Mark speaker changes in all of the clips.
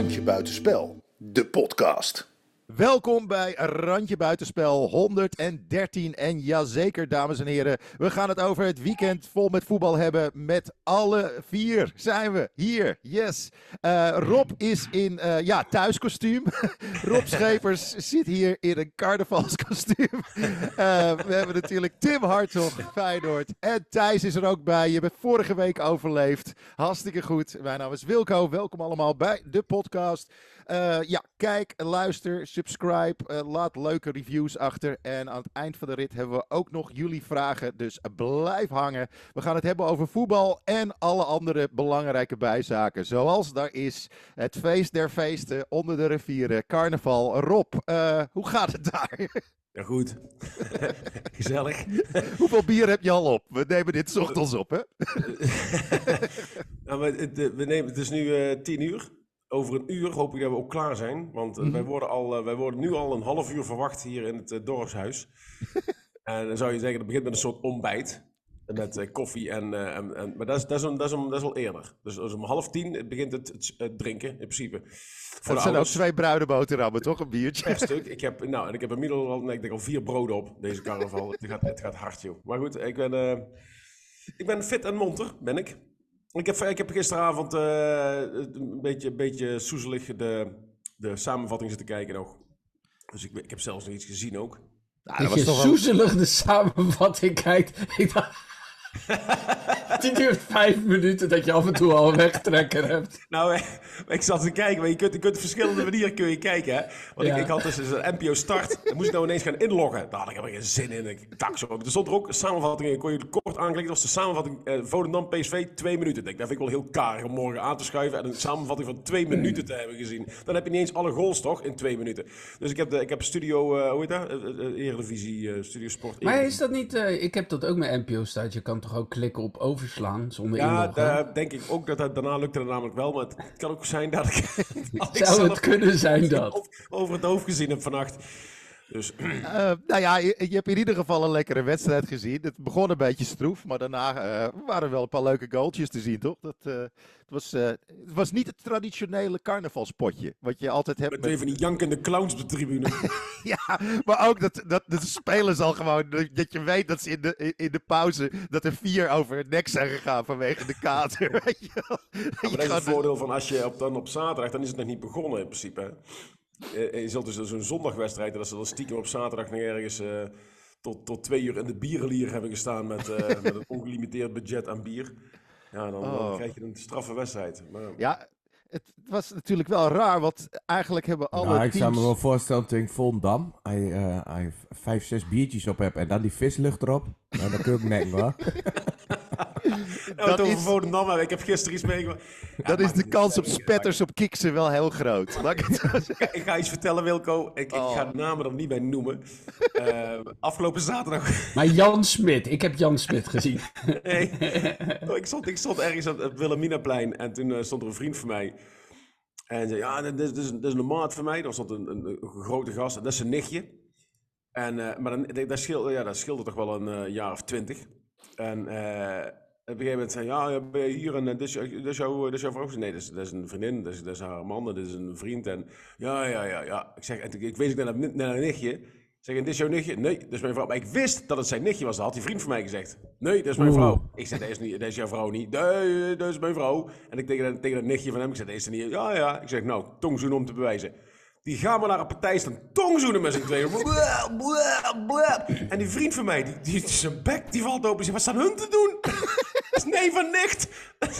Speaker 1: Randje Buitenspel, de podcast.
Speaker 2: Welkom bij Randje Buitenspel 113. En jazeker, dames en heren, we gaan het over het weekend vol met voetbal hebben. Met alle vier zijn we hier. Yes. Uh, Rob is in uh, ja, thuiskostuum. Rob Schepers zit hier in een carnavalskostuum. Uh, we hebben natuurlijk Tim Hartog, Feyenoord. En Thijs is er ook bij. Je bent vorige week overleefd. Hartstikke goed. Mijn naam is Wilco. Welkom allemaal bij de podcast. Uh, ja, kijk, luister, subscribe, uh, laat leuke reviews achter. En aan het eind van de rit hebben we ook nog jullie vragen. Dus blijf hangen. We gaan het hebben over voetbal en alle andere belangrijke bijzaken. Zoals daar is het feest der feesten onder de rivieren, carnaval. Rob, uh, hoe gaat het daar?
Speaker 3: Ja, goed. Gezellig.
Speaker 2: Hoeveel bier heb je al op? We nemen dit ochtends op, hè?
Speaker 3: nou, we, we nemen, het is nu uh, tien uur over een uur hoop ik dat we ook klaar zijn. Want uh, wij, worden al, uh, wij worden nu al een half uur verwacht hier in het uh, dorpshuis. en dan zou je zeggen, het begint met een soort ontbijt. Met koffie en, en, en... Maar dat is, dat, is een, dat, is een, dat is wel eerder. Dus, dus om half tien begint het, het, het drinken, in principe.
Speaker 2: Voor dat zijn ook twee bruine boterhammen, toch? Een biertje.
Speaker 3: Per stuk. Ik heb, nou, en ik heb inmiddels al, nee, ik denk al vier broden op, deze carnaval. het, gaat, het gaat hard, joh. Maar goed, ik ben, ik ben fit en monter, ben ik. Ik heb, ik heb gisteravond uh, een beetje, een beetje soezelig de, de samenvatting zitten kijken nog. Dus ik, ik heb zelfs nog iets gezien ook.
Speaker 4: Nou, dat, dat je soezelig wel... de samenvatting kijkt. Ik dacht... Die duurt vijf minuten dat je af en toe al een wegtrekker hebt.
Speaker 3: Nou, ik zat te kijken, maar je kunt, je kunt op verschillende manieren kun je kijken. Hè? Want ja. ik, ik, had dus een NPO start, dan moest ik nou ineens gaan inloggen. Daar had ik geen zin in. Ik dacht zo. Er stond er ook een samenvatting in, kon je kort aanklikken. Dat was de samenvatting uh, Volendam PSV, twee minuten. Dat vind ik wel heel karig om morgen aan te schuiven en een samenvatting van twee minuten te hebben gezien. Dan heb je niet eens alle goals toch, in twee minuten. Dus ik heb, de, ik heb Studio, uh, hoe heet dat? Uh, Eredivisie, Studio Sport.
Speaker 4: Maar is dat niet, ik heb dat ook met NPO start. Je kan toch ook klikken op overslaan zonder
Speaker 3: ja,
Speaker 4: inloggen?
Speaker 3: Ja, denk ik ook. Dat, dat, daarna lukte het namelijk wel. Maar het kan ook zijn dat ik...
Speaker 4: Zou het kunnen zijn dat?
Speaker 3: Over het hoofd gezien heb vannacht. Dus.
Speaker 2: Uh, nou ja, je, je, hebt in ieder geval een lekkere wedstrijd gezien. Het begon een beetje stroef, maar daarna uh, waren wel een paar leuke goaltjes te zien, toch? Dat, uh, het, was, het was niet het traditionele carnavalspotje, wat je altijd hebt.
Speaker 3: Met, met... even die jankende clowns op de tribune.
Speaker 2: ja, maar ook dat, dat de spelers al gewoon, dat je weet dat ze in de, in de pauze, dat er vier over het nek zijn gegaan vanwege de kater. Weet je
Speaker 3: ja, maar dat is het voordeel van als je op, dan op zaterdag, dan is het nog niet begonnen in principe. Hè? Je zult dus zo'n zondagwedstrijd, dat ze dan stiekem op zaterdag nog ergens uh, tot, tot twee uur in de bierenlier hebben gestaan met, uh, met een ongelimiteerd budget aan bier. Ja, dan, oh. dan krijg je een straffe wedstrijd. Maar...
Speaker 2: Ja, het was natuurlijk wel raar, want eigenlijk hebben alle nou,
Speaker 5: ik zou me wel voorstellen ik Volendam, hij, uh, vijf, zes biertjes op heb en dan die vislucht erop. Nou, dat kun ik nemen hoor.
Speaker 3: dat is... Volendam, ik heb gisteren iets meegemaakt.
Speaker 2: Ja, dat is de kans op spetters op kiksen wel heel groot.
Speaker 3: ik, ga iets vertellen, Wilco. Ik, oh. ik ga de namen er niet bij noemen. Uh, afgelopen zaterdag...
Speaker 4: Maar Jan Smit, ik heb Jan Smit gezien.
Speaker 3: nee, oh, ik, stond, ik stond ergens op het Wilhelminaplein en toen uh, stond er een vriend van mij... En zei, ja, dit is, dit is een maat van mij. Daar stond een, een, een grote gast. Dat is zijn nichtje. En, uh, maar dan, dat, scheelde, ja, dat scheelde toch wel een uh, jaar of twintig. En uh, op een gegeven moment zei ja, ben je hier en dit is, dit is, jouw, dit is jouw vrouw? Nee, dat is, dat is een vriendin, dat is, dat is haar man, dat is een vriend. En ja, ja, ja, ja. Ik zeg, en ik wees naar, naar een nichtje. Ik zeg, dit is jouw nichtje? Nee, dat is mijn vrouw. Maar ik wist dat het zijn nichtje was. Dat had die vriend van mij gezegd. Nee, dat is mijn vrouw. Ik zeg, dat is, niet, dat is jouw vrouw niet. Nee, dat is mijn vrouw. En ik tegen, tegen dat nichtje van hem, ik zeg, dat is er niet. Ja, ja. Ik zeg, nou, tongzoen om te bewijzen. Die gaan we naar een partij staan tongzoenen met z'n tweeën. En die vriend van mij, die, die, zijn bek die valt open. Zegt, wat staan hun te doen? nee, van nicht.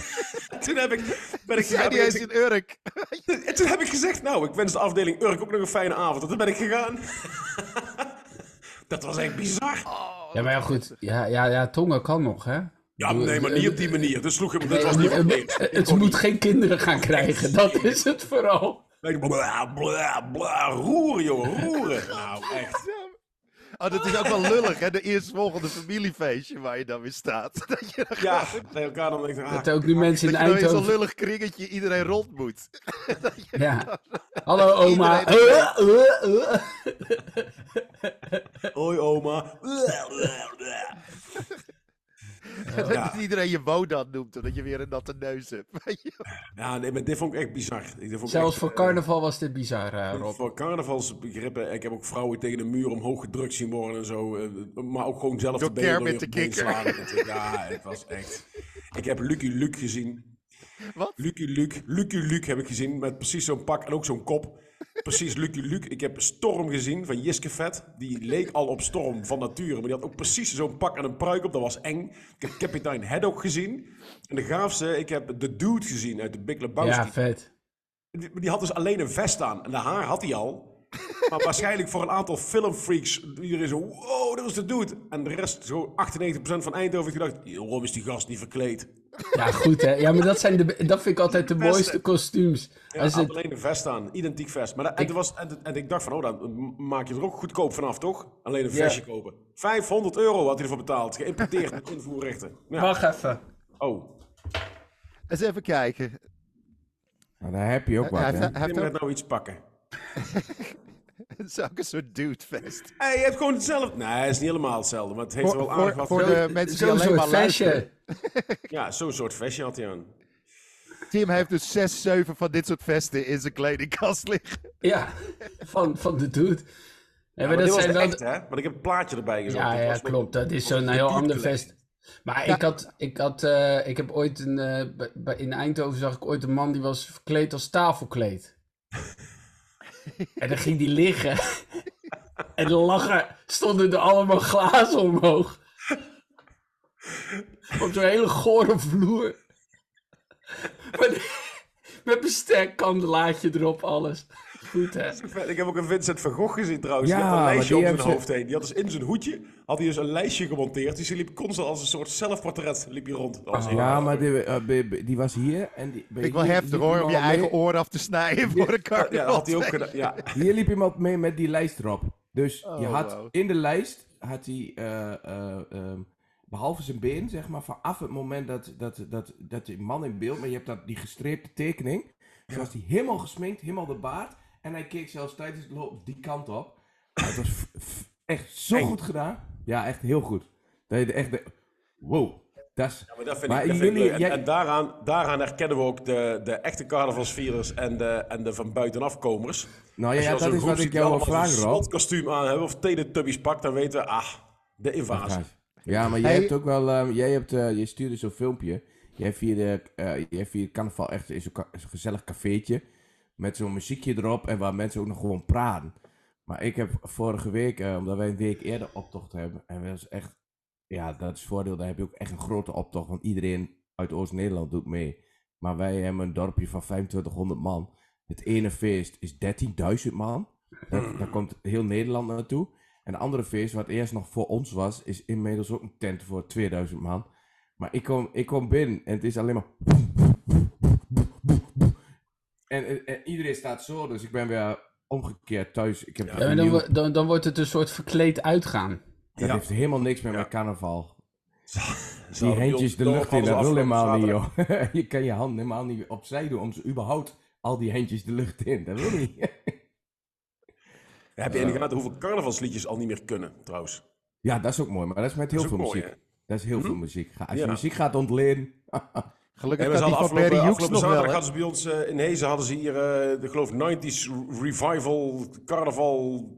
Speaker 3: toen heb ik, ben ik
Speaker 2: gegaan. Die is in Urk.
Speaker 3: en toen heb ik gezegd, nou, ik wens de afdeling Urk ook nog een fijne avond. En toen ben ik gegaan. dat was echt bizar.
Speaker 4: Oh, ja, maar ja, goed. Ja, ja, ja, tongen kan nog, hè?
Speaker 3: Ja, nee, maar niet op die manier. Dus sloeg hem, dat was niet
Speaker 4: het, het moet geen kinderen gaan krijgen, dat is het vooral.
Speaker 3: Bla, bla, bla, roeren, jongen, roeren. Nou, echt.
Speaker 2: Oh, dat is ook wel lullig, hè? De eerstvolgende familiefeestje waar je dan weer staat.
Speaker 3: Dat je ja, bij elkaar dan
Speaker 4: denkt, ah, Dat ook nu mensen in
Speaker 2: Eindhoven...
Speaker 4: Dat
Speaker 2: je zo'n lullig kringetje iedereen rond moet.
Speaker 4: ja. Hallo oma.
Speaker 3: Hoi oma.
Speaker 2: dat
Speaker 3: Ja.
Speaker 2: iedereen je Wodan noemt, omdat je weer een natte neus hebt.
Speaker 3: Ja, nee, maar dit vond ik echt bizar. Vond ik
Speaker 4: Zelfs
Speaker 3: echt,
Speaker 4: voor
Speaker 3: eh,
Speaker 4: carnaval was dit bizar, eh, Rob.
Speaker 3: Voor carnavalsbegrippen, ik heb ook vrouwen tegen de muur omhoog gedrukt zien worden en zo. eh, Maar ook gewoon zelf
Speaker 2: Door
Speaker 3: de benen door
Speaker 2: de Kikker.
Speaker 3: Ja, het was echt... Ik heb Lucky Luke gezien.
Speaker 2: Wat?
Speaker 3: Lucky Luke, Lucky Luke heb ik gezien met precies zo'n pak en ook zo'n kop. Precies Lucky Luke. Ik heb Storm gezien van Jiske Vet. Die leek al op Storm van nature, maar die had ook precies zo'n pak en een pruik op. Dat was eng. Ik heb kapitein Haddock gezien. En de gaafste, ik heb de Dude gezien uit de Big Lebowski.
Speaker 4: Ja, vet.
Speaker 3: Die, die had dus alleen een vest aan. En de haar had hij al. Maar waarschijnlijk voor een aantal filmfreaks. Iedereen zo, wow, dat is de dude. En de rest, zo 98% van Eindhoven heeft gedacht... Waarom is die gast niet verkleed?
Speaker 4: Ja, goed hè. Ja, maar dat, zijn de, dat vind ik altijd de mooiste kostuums.
Speaker 3: Ja,
Speaker 4: Als het,
Speaker 3: alleen een vest aan. Identiek vest. Maar dat, en,
Speaker 4: Ik-
Speaker 3: was, en, en ik dacht van, oh, dan maak je er ook goedkoop vanaf, toch? Alleen een
Speaker 4: Ja.
Speaker 3: vestje kopen. 500 euro had hij ervoor betaald. Geïmporteerd met invoerrechten. Ja.
Speaker 4: Wacht even.
Speaker 3: Oh,
Speaker 2: Eens even kijken.
Speaker 5: Nou, daar heb je ook wat,
Speaker 2: hij,
Speaker 5: hè?
Speaker 2: heeft,
Speaker 3: nou iets pakken.
Speaker 2: ook zo'n een soort dude-vest.
Speaker 3: Hey, je hebt gewoon hetzelfde. Nee, het is niet helemaal hetzelfde. Maar het heeft
Speaker 2: Voor,
Speaker 3: wel aardig
Speaker 2: voor,
Speaker 3: wat...
Speaker 2: voor de mensen die
Speaker 4: Zo'n
Speaker 2: alleen maar luisteren.
Speaker 3: Ja, zo'n soort vestje had hij aan.
Speaker 2: Tim heeft dus zes, zeven van dit soort vesten in zijn kledingkast liggen.
Speaker 4: Ja, van, van de dude. Ja, maar
Speaker 3: maar
Speaker 4: dat zijn wel...
Speaker 3: echt, hè? Maar ik heb het plaatje erbij gezocht.
Speaker 4: Ja, ja, klopt. Dat is zo'n heel
Speaker 3: dude
Speaker 4: ander vest. Maar ik had, ik had, eh, ik heb ooit een, eh, in Eindhoven zag ik ooit een man die was verkleed als tafelkleed. en dan ging die liggen. en dan lachen, stonden er allemaal glazen omhoog. Op zo'n hele gore vloer. Met, met bestek, kandelaatje erop, alles. Goed hè?
Speaker 3: Ik heb ook een Vincent van Gogh gezien trouwens.
Speaker 5: Ja,
Speaker 3: die had een lijstje om zijn hoofd heen. Die had dus in zijn hoedje had hij dus een lijstje gemonteerd. Dus hij liep constant als een soort zelfportret liep hij rond. Dat was heel
Speaker 5: Ja, maar die, eh, be- be- die was hier en die,
Speaker 2: ik
Speaker 5: hier
Speaker 2: heftig hoor, om je eigen
Speaker 5: mee-
Speaker 2: oor af te snijden voor een carnaval.
Speaker 3: Ja, had hij ook gedaan. Ja.
Speaker 5: Hier liep iemand mee met die lijst erop. Dus je
Speaker 2: Oh,
Speaker 5: had
Speaker 2: wauw.
Speaker 5: in de lijst had hij, eh, eh, ehm, behalve zijn been, zeg maar, vanaf het moment dat, dat, dat, dat die man in beeld, maar je hebt dat, die gestreepte tekening, dus was hij helemaal gesminkt, helemaal de baard, en hij keek zelfs tijdens het loop die kant op. Maar het was echt zo
Speaker 3: Eng.
Speaker 5: goed gedaan. Ja, echt heel goed. Dat je echt, de, wow, dat is...
Speaker 3: Ja, maar dat vind
Speaker 5: Maar
Speaker 3: ik, dat vind ik
Speaker 5: jullie-
Speaker 3: leuk. En,
Speaker 5: jij-
Speaker 3: en daaraan, daaraan herkennen we ook de, de echte carnavalsvierders en de, en de van buitenafkomers.
Speaker 5: Nou ja,
Speaker 3: Als je
Speaker 5: dat is wat ik jou wil vragen, Rob.
Speaker 3: slotkostuum aan hebben of Teletubbies pakt, dan weten we, ah, de invasie.
Speaker 5: Ja, maar jij
Speaker 2: Hey.
Speaker 5: hebt ook wel, ehm, jij hebt, eh, je stuurde zo'n filmpje. Jij vierde, eh jij vierde carnaval echt in zo'n gezellig cafeetje. Met zo'n muziekje erop en waar mensen ook nog gewoon praten. Maar ik heb vorige week, eh, omdat wij een week eerder optocht hebben. En dat is echt, ja, dat is voordeel. Daar heb je ook echt een grote optocht. Want iedereen uit Oost-Nederland doet mee. Maar wij hebben een dorpje van 2500 man. Het ene feest is 13.000 man. Daar komt heel Nederland naartoe. En het andere feest, wat eerst nog voor ons was, is inmiddels ook een tent voor 2000 man. Maar ik kom, ik kom binnen en het is alleen maar. En, en, en iedereen staat zo, dus ik ben weer omgekeerd thuis. Ik heb
Speaker 3: Ja,
Speaker 4: dan, dan, dan wordt het een soort verkleed uitgaan.
Speaker 5: dat
Speaker 3: Ja.
Speaker 5: heeft helemaal niks meer
Speaker 3: Ja.
Speaker 5: met carnaval.
Speaker 3: Zo,
Speaker 5: Die handjes de lucht in, dat wil helemaal niet, joh. je kan je hand helemaal niet opzij doen om ze überhaupt al die handjes de lucht in. Dat wil niet.
Speaker 3: Heb je in de gaten hoeveel carnavalsliedjes al niet meer kunnen, trouwens?
Speaker 5: ja, dat is ook mooi, maar dat is met heel
Speaker 3: Dat is
Speaker 5: veel
Speaker 3: mooi,
Speaker 5: muziek.
Speaker 3: hè?
Speaker 5: dat is heel veel muziek. Als je
Speaker 3: Ja.
Speaker 5: muziek gaat ontleden.
Speaker 2: Gelukkig kan die van Barry
Speaker 3: afgelopen,
Speaker 2: Hughes nog wel.
Speaker 3: hadden ze bij ons eh, in Hezen hadden ze hier eh, de geloof 90s revival, carnaval,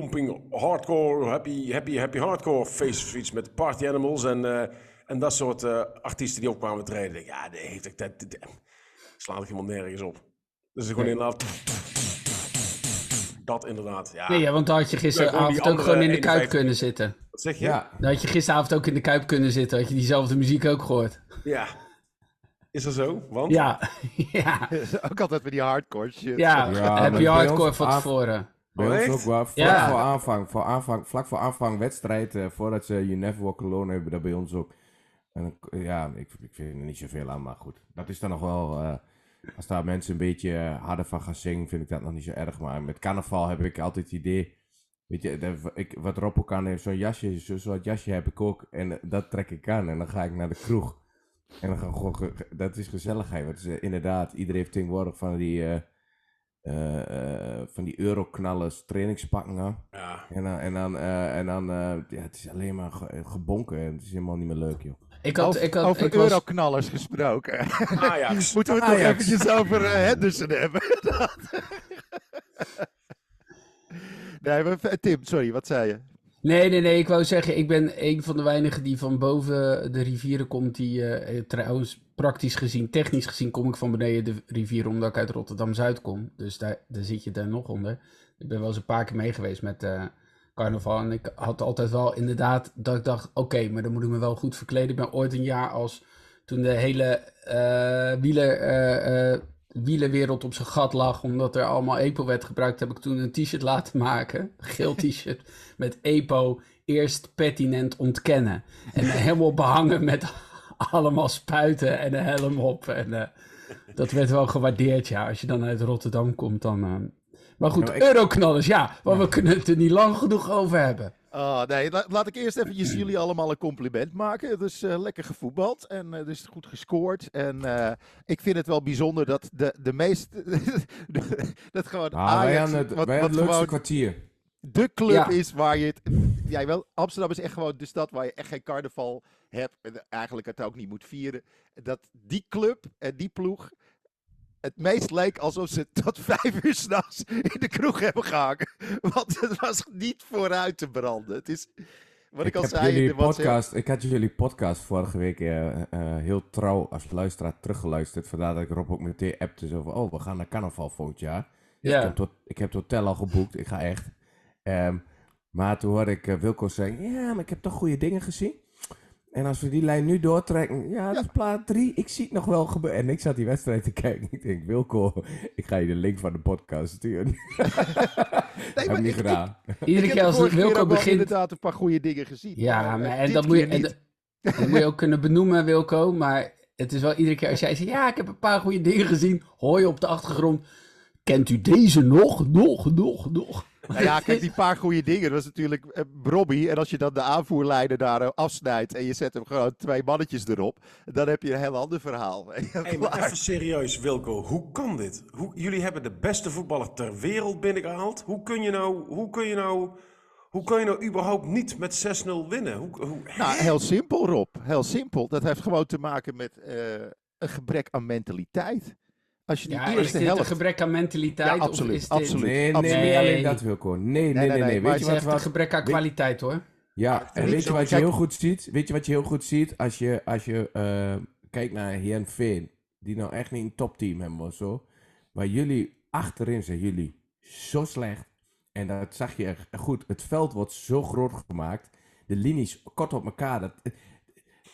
Speaker 3: pumping, hardcore, happy, happy, happy hardcore iets met party animals en, eh, en dat soort eh, artiesten die opkwamen treden. Ja, dat heeft ik dat, dat, slaat ik helemaal nergens op. Dus gewoon inderdaad. Dat inderdaad, ja.
Speaker 4: Nee, ja, want dan had je gisteravond ook gewoon in de
Speaker 3: 51.
Speaker 4: kuip kunnen zitten.
Speaker 3: Wat zeg je?
Speaker 5: Ja,
Speaker 4: Dan had je gisteravond ook in de kuip kunnen zitten. Had je diezelfde muziek ook gehoord.
Speaker 3: Ja. Is dat zo? Want?
Speaker 4: Ja, ja,
Speaker 2: Ook altijd met die hardcore shit.
Speaker 4: ja.
Speaker 5: Ja,
Speaker 4: heb je hardcore van tevoren.
Speaker 5: Bij ons ook wel. Vlak
Speaker 4: Ja.
Speaker 5: voor aanvang, voor aanvang, vlak voor aanvang wedstrijd, eh, voordat ze You Never Walk Alone hebben, dat bij ons ook. En ja, ik, ik vind er niet zoveel aan, maar goed. Dat is dan nog wel, eh, als daar mensen een beetje eh, harder van gaan zingen, vind ik dat nog niet zo erg. Maar met carnaval heb ik altijd het idee, weet je, dat, ik, wat Rob ook aan heeft, zo'n jasje, zo- zo'n jasje heb ik ook. En dat trek ik aan en dan ga ik naar de kroeg. En dan gaan we gewoon, ge- ge- dat is gezelligheid. Want het is, eh, inderdaad, iedereen heeft tegenwoordig van die... eh, eh, van die euroknallers trainingspakken aan.
Speaker 3: Ja.
Speaker 5: En dan, en dan, eh, en dan eh, ja, het is alleen maar ge- gebonken en het is helemaal niet meer leuk, joh.
Speaker 4: Ik had,
Speaker 2: over
Speaker 4: ik had,
Speaker 2: over
Speaker 4: ik was,
Speaker 2: euroknallers gesproken.
Speaker 3: Ajax.
Speaker 2: Moeten we het nog eventjes over Henderson hebben? nee, maar, Tim, sorry, wat zei je?
Speaker 4: Nee, nee, nee. Ik wou zeggen, ik ben een van de weinigen die van boven de rivieren komt. Die eh, eh, trouwens, praktisch gezien, technisch gezien, kom ik van beneden de rivier omdat ik uit Rotterdam-Zuid kom. Dus daar, daar zit je daar nog onder. Ik ben wel eens een paar keer mee geweest met eh, carnaval. En ik had altijd wel inderdaad dat ik dacht, oké, maar dan moet ik me wel goed verkleden. Ik ben ooit een jaar als toen de hele eh wieler, wielerwereld op zijn gat lag, omdat er allemaal EPO werd gebruikt, heb ik toen een t-shirt laten maken. Geel t-shirt met EPO eerst pertinent ontkennen. En helemaal behangen met allemaal spuiten en een helm op. En eh, dat werd wel gewaardeerd, ja. Als je dan uit Rotterdam komt, dan... eh. Maar goed,
Speaker 5: ik-
Speaker 4: euroknallers, ja. Maar we kunnen het er niet lang genoeg over hebben.
Speaker 2: Ah, nee, la- laat ik eerst eventjes jullie allemaal een compliment maken. Dus eh, lekker gevoetbald en eh, dus goed gescoord. En eh, ik vind het wel bijzonder dat de, de meest... dat gewoon
Speaker 5: Ah, wij
Speaker 2: Ajax,
Speaker 5: aan het,
Speaker 2: wat,
Speaker 5: wij aan
Speaker 2: wat
Speaker 5: het leukste kwartier.
Speaker 2: de club
Speaker 4: Ja.
Speaker 2: is waar je het... Ja, wel, Amsterdam is echt gewoon de stad waar je echt geen carnaval hebt. En eigenlijk het ook niet moet vieren. Dat die club en die ploeg... Het meest leek alsof ze tot vijf uur s'nachts in de kroeg hebben gehangen. Want het was niet vooruit te branden. Het is... Wat ik, al
Speaker 5: heb
Speaker 2: zei in
Speaker 5: jullie
Speaker 2: de
Speaker 5: podcast, ik had jullie podcast vorige week eh, eh, heel trouw als luisteraar teruggeluisterd. Vandaar dat ik Rob ook meteen appte zo van, oh, we gaan naar carnaval volgend jaar. Ik,
Speaker 4: Ja,
Speaker 5: heb tot, ik heb het hotel al geboekt, ik ga echt. Ehm, maar toen hoorde ik eh, Wilco zeggen, ja, maar ik heb toch goede dingen gezien. En als we die lijn nu doortrekken, ja, dat is plaat 3, ik zie het nog wel gebeuren. En ik zat die wedstrijd te kijken. Ik denk, Wilco, ik ga je de link van de podcast sturen. heb
Speaker 2: maar
Speaker 5: ik niet gedaan.
Speaker 4: iedere keer als Wilco begint...
Speaker 2: inderdaad een paar goede dingen gezien.
Speaker 4: Ja,
Speaker 2: maar,
Speaker 4: maar,
Speaker 2: eh,
Speaker 4: en dat moet, je, dat moet je ook kunnen benoemen, Wilco. Maar het is wel iedere keer als jij zegt, ja, ik heb een paar goede dingen gezien. Hoor je op de achtergrond, kent u deze nog, nog, nog, nog?
Speaker 2: Nou ja, kijk, die paar goede dingen. Dat was natuurlijk eh, Brobby. En als je dan de aanvoerlijnen daar eh, afsnijdt en je zet hem gewoon twee mannetjes erop, dan heb je een heel ander verhaal.
Speaker 3: Hey, maar even serieus, Wilco. Hoe kan dit? Hoe, jullie hebben de beste voetballer ter wereld binnengehaald. Hoe kun je nou, hoe kun je nou, hoe kun je nou überhaupt niet met 6-0 winnen? Hoe, hoe,
Speaker 2: Nou, heel simpel, Rob. Heel simpel. Dat heeft gewoon te maken met eh, een gebrek aan mentaliteit. Als je die
Speaker 4: Ja, is
Speaker 2: eerste
Speaker 4: dit een gebrek aan mentaliteit?
Speaker 2: Ja,
Speaker 4: of
Speaker 2: absoluut,
Speaker 4: is dit...
Speaker 2: absoluut.
Speaker 5: Nee, nee,
Speaker 2: absoluut.
Speaker 5: niet alleen
Speaker 4: Nee.
Speaker 5: dat, Wilco. Nee, nee,
Speaker 2: nee,
Speaker 5: nee. nee,
Speaker 2: nee,
Speaker 5: Weet
Speaker 2: maar
Speaker 4: Het
Speaker 5: je
Speaker 4: is
Speaker 5: wat,
Speaker 4: echt een
Speaker 5: wat,
Speaker 4: gebrek aan kwaliteit, hoor.
Speaker 5: Ja, en weet je wat je heel goed ziet? Weet je wat je heel goed ziet? Als je, als je eh, kijkt naar Heerenveen, die nou echt niet een topteam hebben of zo. Maar jullie, achterin zijn jullie zo slecht. En dat zag je echt goed. Het veld wordt zo groot gemaakt. De linies kort op elkaar. Dat,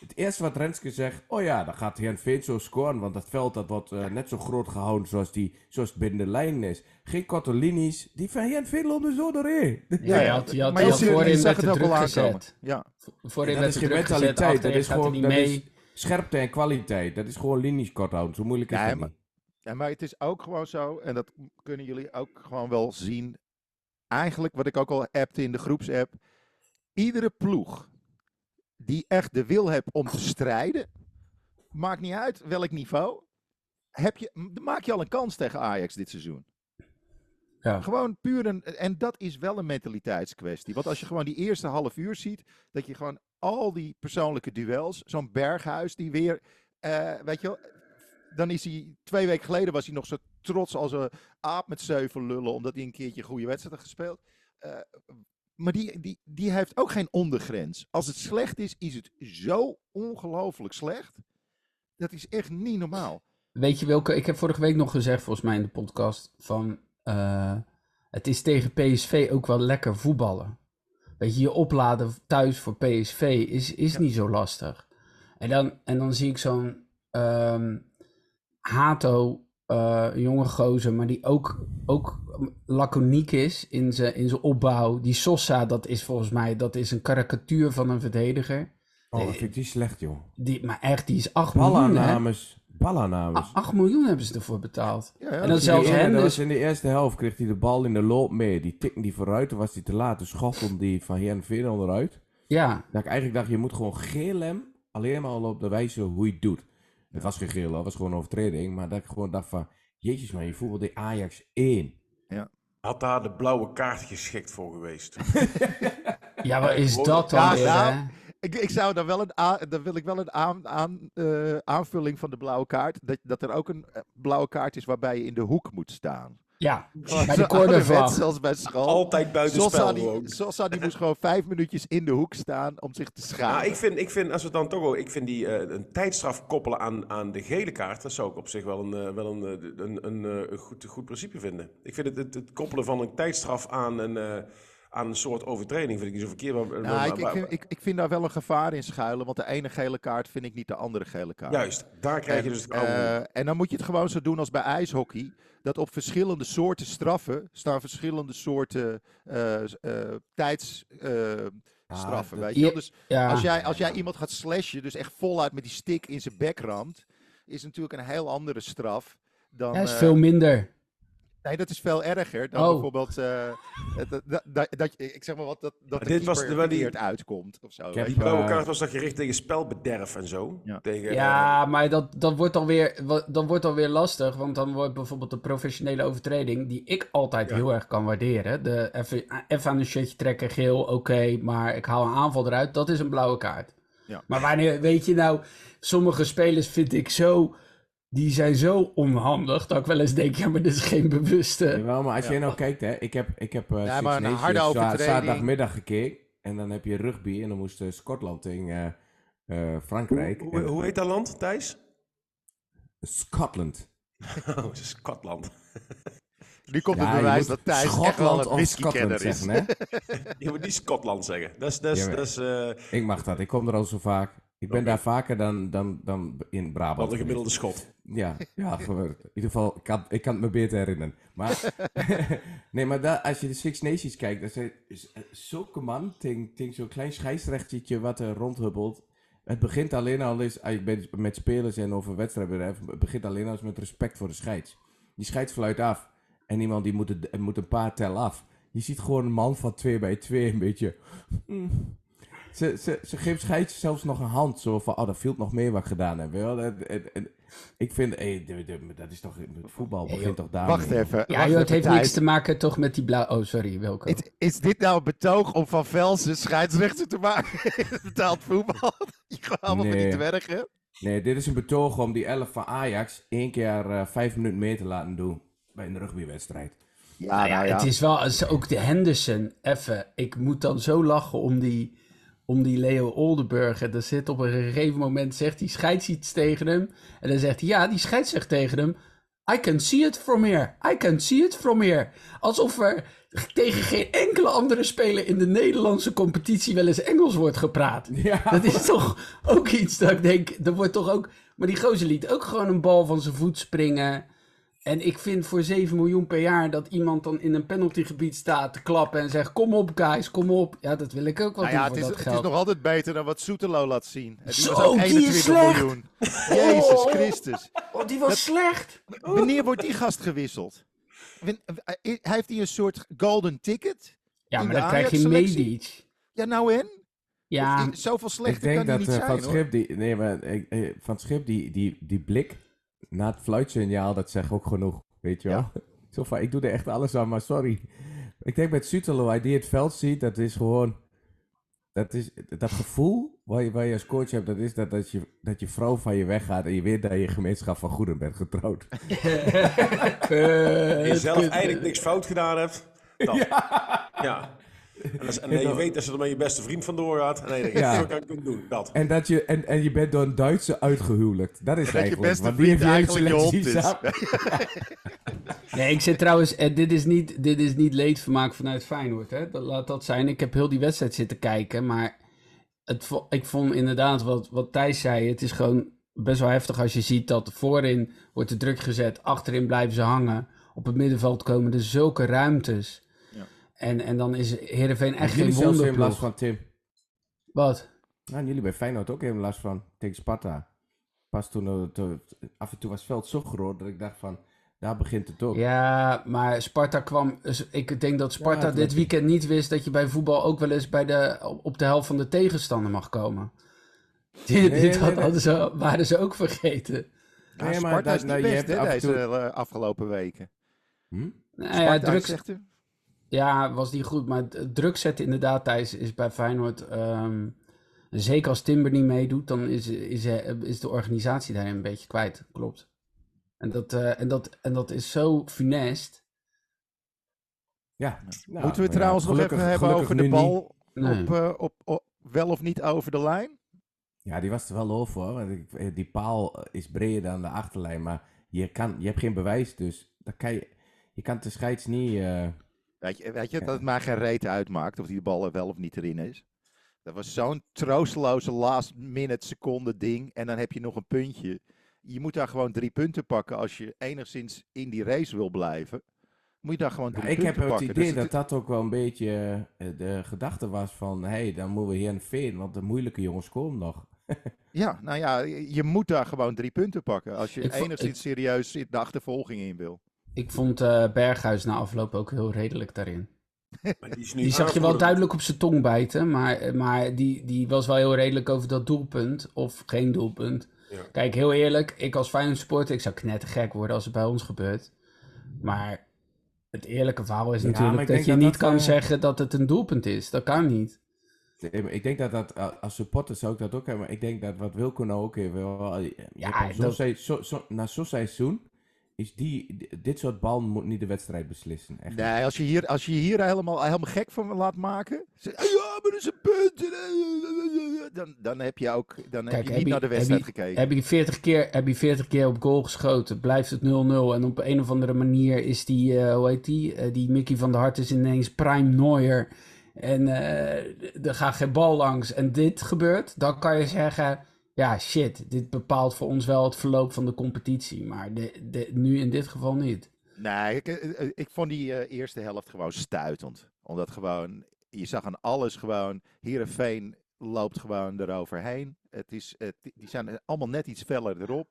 Speaker 5: het eerste wat Renske zegt, oh ja, dan gaat Heerenveen zo scoren. Want dat veld dat wordt eh, net zo groot gehouden zoals, die, zoals het binnen de lijn is. Geen korte linies. Die van Heerenveen lopen zo doorheen.
Speaker 4: Ja, je had, je had,
Speaker 2: maar
Speaker 4: je had voorin
Speaker 2: het
Speaker 4: de
Speaker 2: ook
Speaker 4: druk gezet.
Speaker 2: Ja.
Speaker 4: Voorin
Speaker 5: dat
Speaker 4: werd
Speaker 5: is
Speaker 4: de
Speaker 5: geen
Speaker 4: druk gezet,
Speaker 5: mentaliteit. Dat is gewoon
Speaker 4: niet
Speaker 5: dat
Speaker 4: mee.
Speaker 5: is scherpte en kwaliteit. Dat is gewoon linies kort houden. Zo moeilijk is het
Speaker 2: maar-
Speaker 5: niet.
Speaker 2: Ja, maar het is ook gewoon zo, en dat kunnen jullie ook gewoon wel zien. Eigenlijk, wat ik ook al appte in de groepsapp. Iedere ploeg die echt de wil heeft om te strijden, maakt niet uit welk niveau, heb je, maak je al een kans tegen Ajax dit seizoen.
Speaker 4: Ja.
Speaker 2: Gewoon puur een, en dat is wel een mentaliteitskwestie. Want als je gewoon die eerste half uur ziet, dat je gewoon al die persoonlijke duels, zo'n Berghuis die weer, eh, weet je wel, dan is hij, twee weken geleden was hij nog zo trots als een aap met zeven lullen, omdat hij een keertje een goede wedstrijd had gespeeld. Eh, maar die, die, die heeft ook geen ondergrens. Als het slecht is, is het zo ongelooflijk slecht. Dat is echt niet normaal.
Speaker 4: Weet je welke? Ik heb vorige week nog gezegd, volgens mij in de podcast, van eh, het is tegen PSV ook wel lekker voetballen. Weet je, je opladen thuis voor PSV is, is niet zo lastig. En dan, en dan zie ik zo'n ehm, Hato, eh, een jonge gozer, maar die ook, ook laconiek is in zijn in zijn opbouw. Die Sosa, dat is volgens mij dat is een karikatuur van een verdediger.
Speaker 5: Oh, dat vind ik die slecht, joh.
Speaker 4: Die, maar echt, die is 8 miljoen, hè?
Speaker 5: Ballennames. Ballennames.
Speaker 4: 8 miljoen hebben ze ervoor betaald.
Speaker 2: Ja, ja,
Speaker 4: En dan zelfs
Speaker 5: dat
Speaker 4: dus...
Speaker 5: was in de eerste helft kreeg hij de bal in de loop mee. Die tikte die vooruit, toen was hij te laat. Dus schoffelde die van Heerenveen onderuit.
Speaker 4: Ja,
Speaker 5: Dat ik eigenlijk dacht, je moet gewoon geel hem. Alleen maar al op de wijze hoe je het doet. Het was geen geel, het was gewoon een overtreding. Maar dat ik gewoon dacht van, jezus man, je voetbal de Ajax 1.
Speaker 3: Had daar de blauwe kaart geschikt voor geweest.
Speaker 4: ja wat is dat dan
Speaker 2: Ja,
Speaker 4: weer,
Speaker 2: nou,
Speaker 4: hè?
Speaker 2: Ik, ik zou dan wel een, a- dan wil ik wel een aan, aan, eh, aanvulling van de blauwe kaart. Dat, dat er ook een eh, blauwe kaart is waarbij je in de hoek moet staan.
Speaker 4: Ja,
Speaker 2: Gewoon
Speaker 4: bij de cornervlag.
Speaker 2: Zoals bij school.
Speaker 3: Altijd buiten
Speaker 2: Sosa
Speaker 3: spel
Speaker 2: die,
Speaker 3: gewoon.
Speaker 2: Sosa die moest gewoon vijf minuutjes in de hoek staan om zich te schamen.
Speaker 3: Nou, ik vind, ik vind, als we dan toch ook, ik vind die eh, een tijdstraf koppelen aan, aan de gele kaart, dat zou ik op zich wel een, eh, wel een, eh, een, een, een goed, goed principe vinden. Ik vind het, het, het koppelen van een tijdstraf aan een, eh, aan een soort overtreding vind ik niet zo verkeerd. Maar, maar-
Speaker 2: Nou, ik, ik,
Speaker 3: maar-
Speaker 2: vind, ik, ik vind daar wel een gevaar in schuilen, want de ene gele kaart vind ik niet de andere gele kaart.
Speaker 3: Juist, daar krijg je dus het oude.
Speaker 2: Eh, en dan moet je het gewoon zo doen als bij ijshockey. Dat op verschillende soorten straffen staan verschillende soorten eh eh, tijdsstraffen.
Speaker 5: dat-
Speaker 2: weet je wel?
Speaker 4: Ja,
Speaker 2: Dus
Speaker 4: Ja,
Speaker 2: als, jij, als jij iemand gaat slashen, dus echt voluit met die stick in zijn bek ramt, is natuurlijk een heel andere straf dan.
Speaker 4: is
Speaker 2: eh,
Speaker 4: veel minder.
Speaker 2: Nee, dat is veel erger dan
Speaker 4: Oh.
Speaker 2: bijvoorbeeld. eh, dat, dat, dat, dat, je- ik zeg maar wat, dat, dat
Speaker 3: dit was de-
Speaker 2: verkeerd uitkomt of zo.
Speaker 5: Heb,
Speaker 2: je.
Speaker 3: die blauwe
Speaker 5: eh,
Speaker 3: kaart was dan gericht tegen spelbederf en zo.
Speaker 2: Ja.
Speaker 3: Tegen, eh,
Speaker 4: Ja, maar dat, dat, wordt alweer, wa- dat wordt alweer lastig. Want dan wordt bijvoorbeeld de professionele overtreding, die ik altijd
Speaker 3: Ja.
Speaker 4: heel erg kan waarderen. De even, even aan een shirtje trekken, geel, oké, maar ik haal een aanval eruit. Dat is een blauwe kaart.
Speaker 2: Ja.
Speaker 4: Maar wanneer, weet je nou, sommige spelers vind ik zo, die zijn zo onhandig. Dat ik wel eens denk, ja, maar dit is geen bewuste.
Speaker 5: Jawel, maar als
Speaker 2: Ja.
Speaker 5: jij nou kijkt, hè, ik heb, ik heb eh,
Speaker 2: Ja,
Speaker 5: Six
Speaker 2: maar een harde
Speaker 5: zaterdagmiddag gekeken. En dan heb je rugby en dan moest eh, Schotland tegen eh, eh, Frankrijk.
Speaker 3: hoe,
Speaker 5: En-
Speaker 3: hoe heet dat land, Thijs?
Speaker 5: Scotland.
Speaker 3: Oh, het is Scotland.
Speaker 2: Nu komt
Speaker 5: Ja,
Speaker 2: het
Speaker 5: je
Speaker 2: bewijs dat Thijs echt wel
Speaker 5: Schotland
Speaker 2: een
Speaker 5: Scotland
Speaker 2: is.
Speaker 5: zeggen, hè?
Speaker 3: Je moet niet Scotland zeggen. Dat is, dat is,
Speaker 5: Jawel.
Speaker 3: dat is eh,
Speaker 5: Ik mag dat, ik kom er al zo vaak. Ik ben daar vaker dan, dan, dan in Brabant.
Speaker 3: wat een gemiddelde Schot.
Speaker 5: Ja, ja in ieder geval, ik kan, ik kan het me beter herinneren. Maar, nee, maar als je de Six Nations kijkt, dan zijn is- eh, zulke man tegen, zo'n klein scheidsrechtertje wat er rondhubbelt. Het begint alleen al eens, als je bent met spelers en over wedstrijden, het begint alleen al eens met respect voor de scheids. Die scheids fluit af en iemand die moet, het, moet een paar tel af. Je ziet gewoon een man van 2 bij 2 een beetje... mm. Ze, ze, ze geeft scheids zelfs nog een hand, zo van, oh, dat viel nog meer wat ik gedaan heb. Wel? En, en- en ik vind, hey, de- de- dat is toch, het voetbal begint toch daar.
Speaker 2: Wacht even.
Speaker 4: Ja,
Speaker 2: wacht
Speaker 4: joh, het
Speaker 2: even,
Speaker 4: heeft niks te maken toch met die blauw... Oh, sorry, Wilco.
Speaker 2: Is, is dit nou een betoog om Van Velsen scheidsrechter te maken betaald voetbal? Je gewoon allemaal
Speaker 5: Nee.
Speaker 2: dwergen.
Speaker 5: Nee, dit is een betoog om die 11 van Ajax één keer eh, vijf minuten mee te laten doen bij een rugbywedstrijd.
Speaker 2: Ja,
Speaker 4: Nou ja,
Speaker 2: nou ja.
Speaker 4: het is wel het is ook de Henderson. Even, ik moet dan zo lachen om die, om die Leo Oldenburger. Er zit op een gegeven moment, zegt hij scheids iets tegen hem. En dan zegt hij, ja, die scheids zegt tegen hem... I can see it from here. I can see it from here. Alsof er tegen geen enkele andere speler in de Nederlandse competitie wel eens Engels wordt gepraat.
Speaker 5: Ja,
Speaker 4: Dat is toch ook iets dat ik denk, er wordt toch ook... Maar die gozer liet ook gewoon een bal van zijn voet springen. En ik vind voor 7 miljoen per jaar dat iemand dan in een penaltygebied staat te klappen en zegt: Kom op, guys, kom op. Ja, dat wil ik ook wel
Speaker 2: Nou ja,
Speaker 4: doen
Speaker 2: het
Speaker 4: voor
Speaker 2: is,
Speaker 4: dat
Speaker 2: het is nog altijd beter dan wat Soetelo laat zien. En die
Speaker 4: Zo,
Speaker 2: was ook
Speaker 4: die is
Speaker 2: 21
Speaker 4: slecht.
Speaker 2: miljoen. Jezus. Christus.
Speaker 4: Oh, die was slecht.
Speaker 2: Wanneer wordt die gast gewisseld? Wen- eh, Heeft hij een soort golden ticket?
Speaker 4: Ja, maar dan krijg je? Medic.
Speaker 2: Ja, nou en?
Speaker 4: Ja,
Speaker 2: Zoveel
Speaker 5: ik
Speaker 2: slechter
Speaker 5: denk
Speaker 2: kan hij
Speaker 5: dat
Speaker 2: niet
Speaker 5: eh,
Speaker 2: zijn,
Speaker 5: Van. Schip, die, nee, maar, eh, eh, Van Schip, die, die, die blik na het fluitsignaal, dat zegt ook genoeg, weet je wel. Zo van, ik doe er echt alles aan, maar sorry. Ik denk met Sutelo, hij die het veld ziet, dat is gewoon, dat, is, dat gevoel waar je, waar je als coach hebt, dat is dat, dat, je, dat je vrouw van je weggaat en je weet dat je gemeenschap van goeden bent getrouwd.
Speaker 3: En je zelf eigenlijk niks fout gedaan hebt. Dan. Ja. En, als- en dan je weet dat ze er met je beste vriend vandoor gaat. En dan denk je,
Speaker 5: Ja.
Speaker 3: zo kan ik doen. Dat.
Speaker 5: En, dat je, en, en je bent door een Duitse uitgehuwelijkt. Dat is
Speaker 2: Dat je
Speaker 5: eigenlijk.
Speaker 2: beste vriend
Speaker 5: heeft
Speaker 2: eigenlijk je hond
Speaker 5: selectie
Speaker 2: is.
Speaker 4: Nee, ik zit trouwens, eh, dit, is niet, dit is niet leedvermaak vanuit Feyenoord. Hè? Dat, laat dat zijn. Ik heb heel die wedstrijd zitten kijken, maar het, ik vond inderdaad wat, wat Thijs zei. Het is gewoon best wel heftig als je ziet dat voorin wordt de druk gezet, achterin blijven ze hangen. Op het middenveld komen er zulke ruimtes. En, en dan is Heerenveen echt
Speaker 5: Jullie
Speaker 4: geen
Speaker 5: zelfs even last
Speaker 4: wonderploeg.
Speaker 5: van Tim.
Speaker 4: Wat?
Speaker 5: Nou, en jullie bij Feyenoord ook even last van tegen Sparta. Pas toen, eh, toen- af en toe was het veld zo groot dat ik dacht van, daar begint het ook.
Speaker 4: Ja, maar Sparta kwam. dus Ik denk dat Sparta dit weekend niet wist dat je bij voetbal ook wel eens bij de, op de helft van de tegenstander mag komen. Dit,
Speaker 5: Nee,
Speaker 4: dit
Speaker 5: nee,
Speaker 4: had-
Speaker 5: nee.
Speaker 4: hadden ze, waren ze ook vergeten.
Speaker 2: Ja,
Speaker 5: Nee, maar
Speaker 2: Sparta
Speaker 5: dat-
Speaker 2: is niet
Speaker 5: nou, je
Speaker 2: best,
Speaker 5: hebt
Speaker 2: hè,
Speaker 5: af en
Speaker 2: deze
Speaker 5: toe-
Speaker 2: eh, afgelopen weken.
Speaker 5: Hm?
Speaker 4: Nou ja,
Speaker 2: Sparta,
Speaker 4: druk,
Speaker 2: zegt u?
Speaker 4: Ja, was niet goed. Maar het druk zetten inderdaad, Thijs, is bij Feyenoord... ehm, Zeker als Timber niet meedoet, dan is, is, is de organisatie daarin een beetje kwijt. Klopt. En dat, uh, en dat, en dat is zo funest.
Speaker 5: Ja.
Speaker 2: Nou, Moeten we het trouwens nog even hebben over de bal nee. op, uh, op, op, wel of niet over de lijn?
Speaker 5: Ja, die was er wel over hoor. Want die paal is breder dan de achterlijn, maar je, kan, je hebt geen bewijs, dus dan kan je, je kan de scheids niet... Uh...
Speaker 2: Weet je, weet je dat het maar geen reet uitmaakt of die bal er wel of niet erin is? Dat was zo'n troosteloze last minute seconde ding. En dan heb je nog een puntje. Je moet daar gewoon drie punten pakken als je enigszins in die race wil blijven. Moet je daar gewoon drie
Speaker 5: ja,
Speaker 2: punten
Speaker 5: pakken. Ik
Speaker 2: heb
Speaker 5: het idee dat dat ook wel een beetje uh, de gedachte was van... Hé, hey, dan moeten we hier een veen, want de moeilijke jongens komen nog.
Speaker 2: ja, nou ja, je moet daar gewoon drie punten pakken. Als je ik enigszins ik... serieus de achtervolging in wil.
Speaker 4: Ik vond uh, Berghuis na afloop ook heel redelijk daarin.
Speaker 3: die,
Speaker 4: die zag je wel duidelijk op zijn tong bijten, maar, maar die, die was wel heel redelijk over dat doelpunt, of geen doelpunt. Ja. Kijk, heel eerlijk, ik als Feyenoord supporter, ik zou knettergek worden als het bij ons gebeurt. Maar het eerlijke verhaal is ja, natuurlijk dat je dat niet dat kan uh... zeggen dat het een doelpunt is. Dat kan niet.
Speaker 5: Ik denk dat dat, als supporter zou ik dat ook hebben, maar ik denk dat wat Wilco nou ook heeft, wel, ja, zo, dat... zo, zo, na zo'n seizoen is die, dit soort bal moet niet de wedstrijd beslissen. Echt
Speaker 2: nee, als je hier, als je hier helemaal, helemaal gek van laat maken. Zeg, ja, maar dat is een punt. Dan, dan heb je ook dan Kijk, heb je niet naar de wedstrijd
Speaker 4: heb
Speaker 2: je, gekeken.
Speaker 4: Heb je, 40 keer, heb je 40 keer op goal geschoten, blijft het 0-0. En op een of andere manier is die, uh, hoe heet die? Uh, die Mickey van der Hart is ineens prime Neuer. En uh, er gaat geen bal langs. En dit gebeurt. Dan kan je zeggen ja, shit, dit bepaalt voor ons wel het verloop van de competitie. Maar de, de, nu in dit geval niet.
Speaker 2: Nee, ik, eh, eh, ik vond die uh, eerste helft gewoon stuitend. Omdat gewoon, je zag aan alles gewoon, Heerenveen loopt gewoon eroverheen. Het is, het, die zijn allemaal net iets feller erop.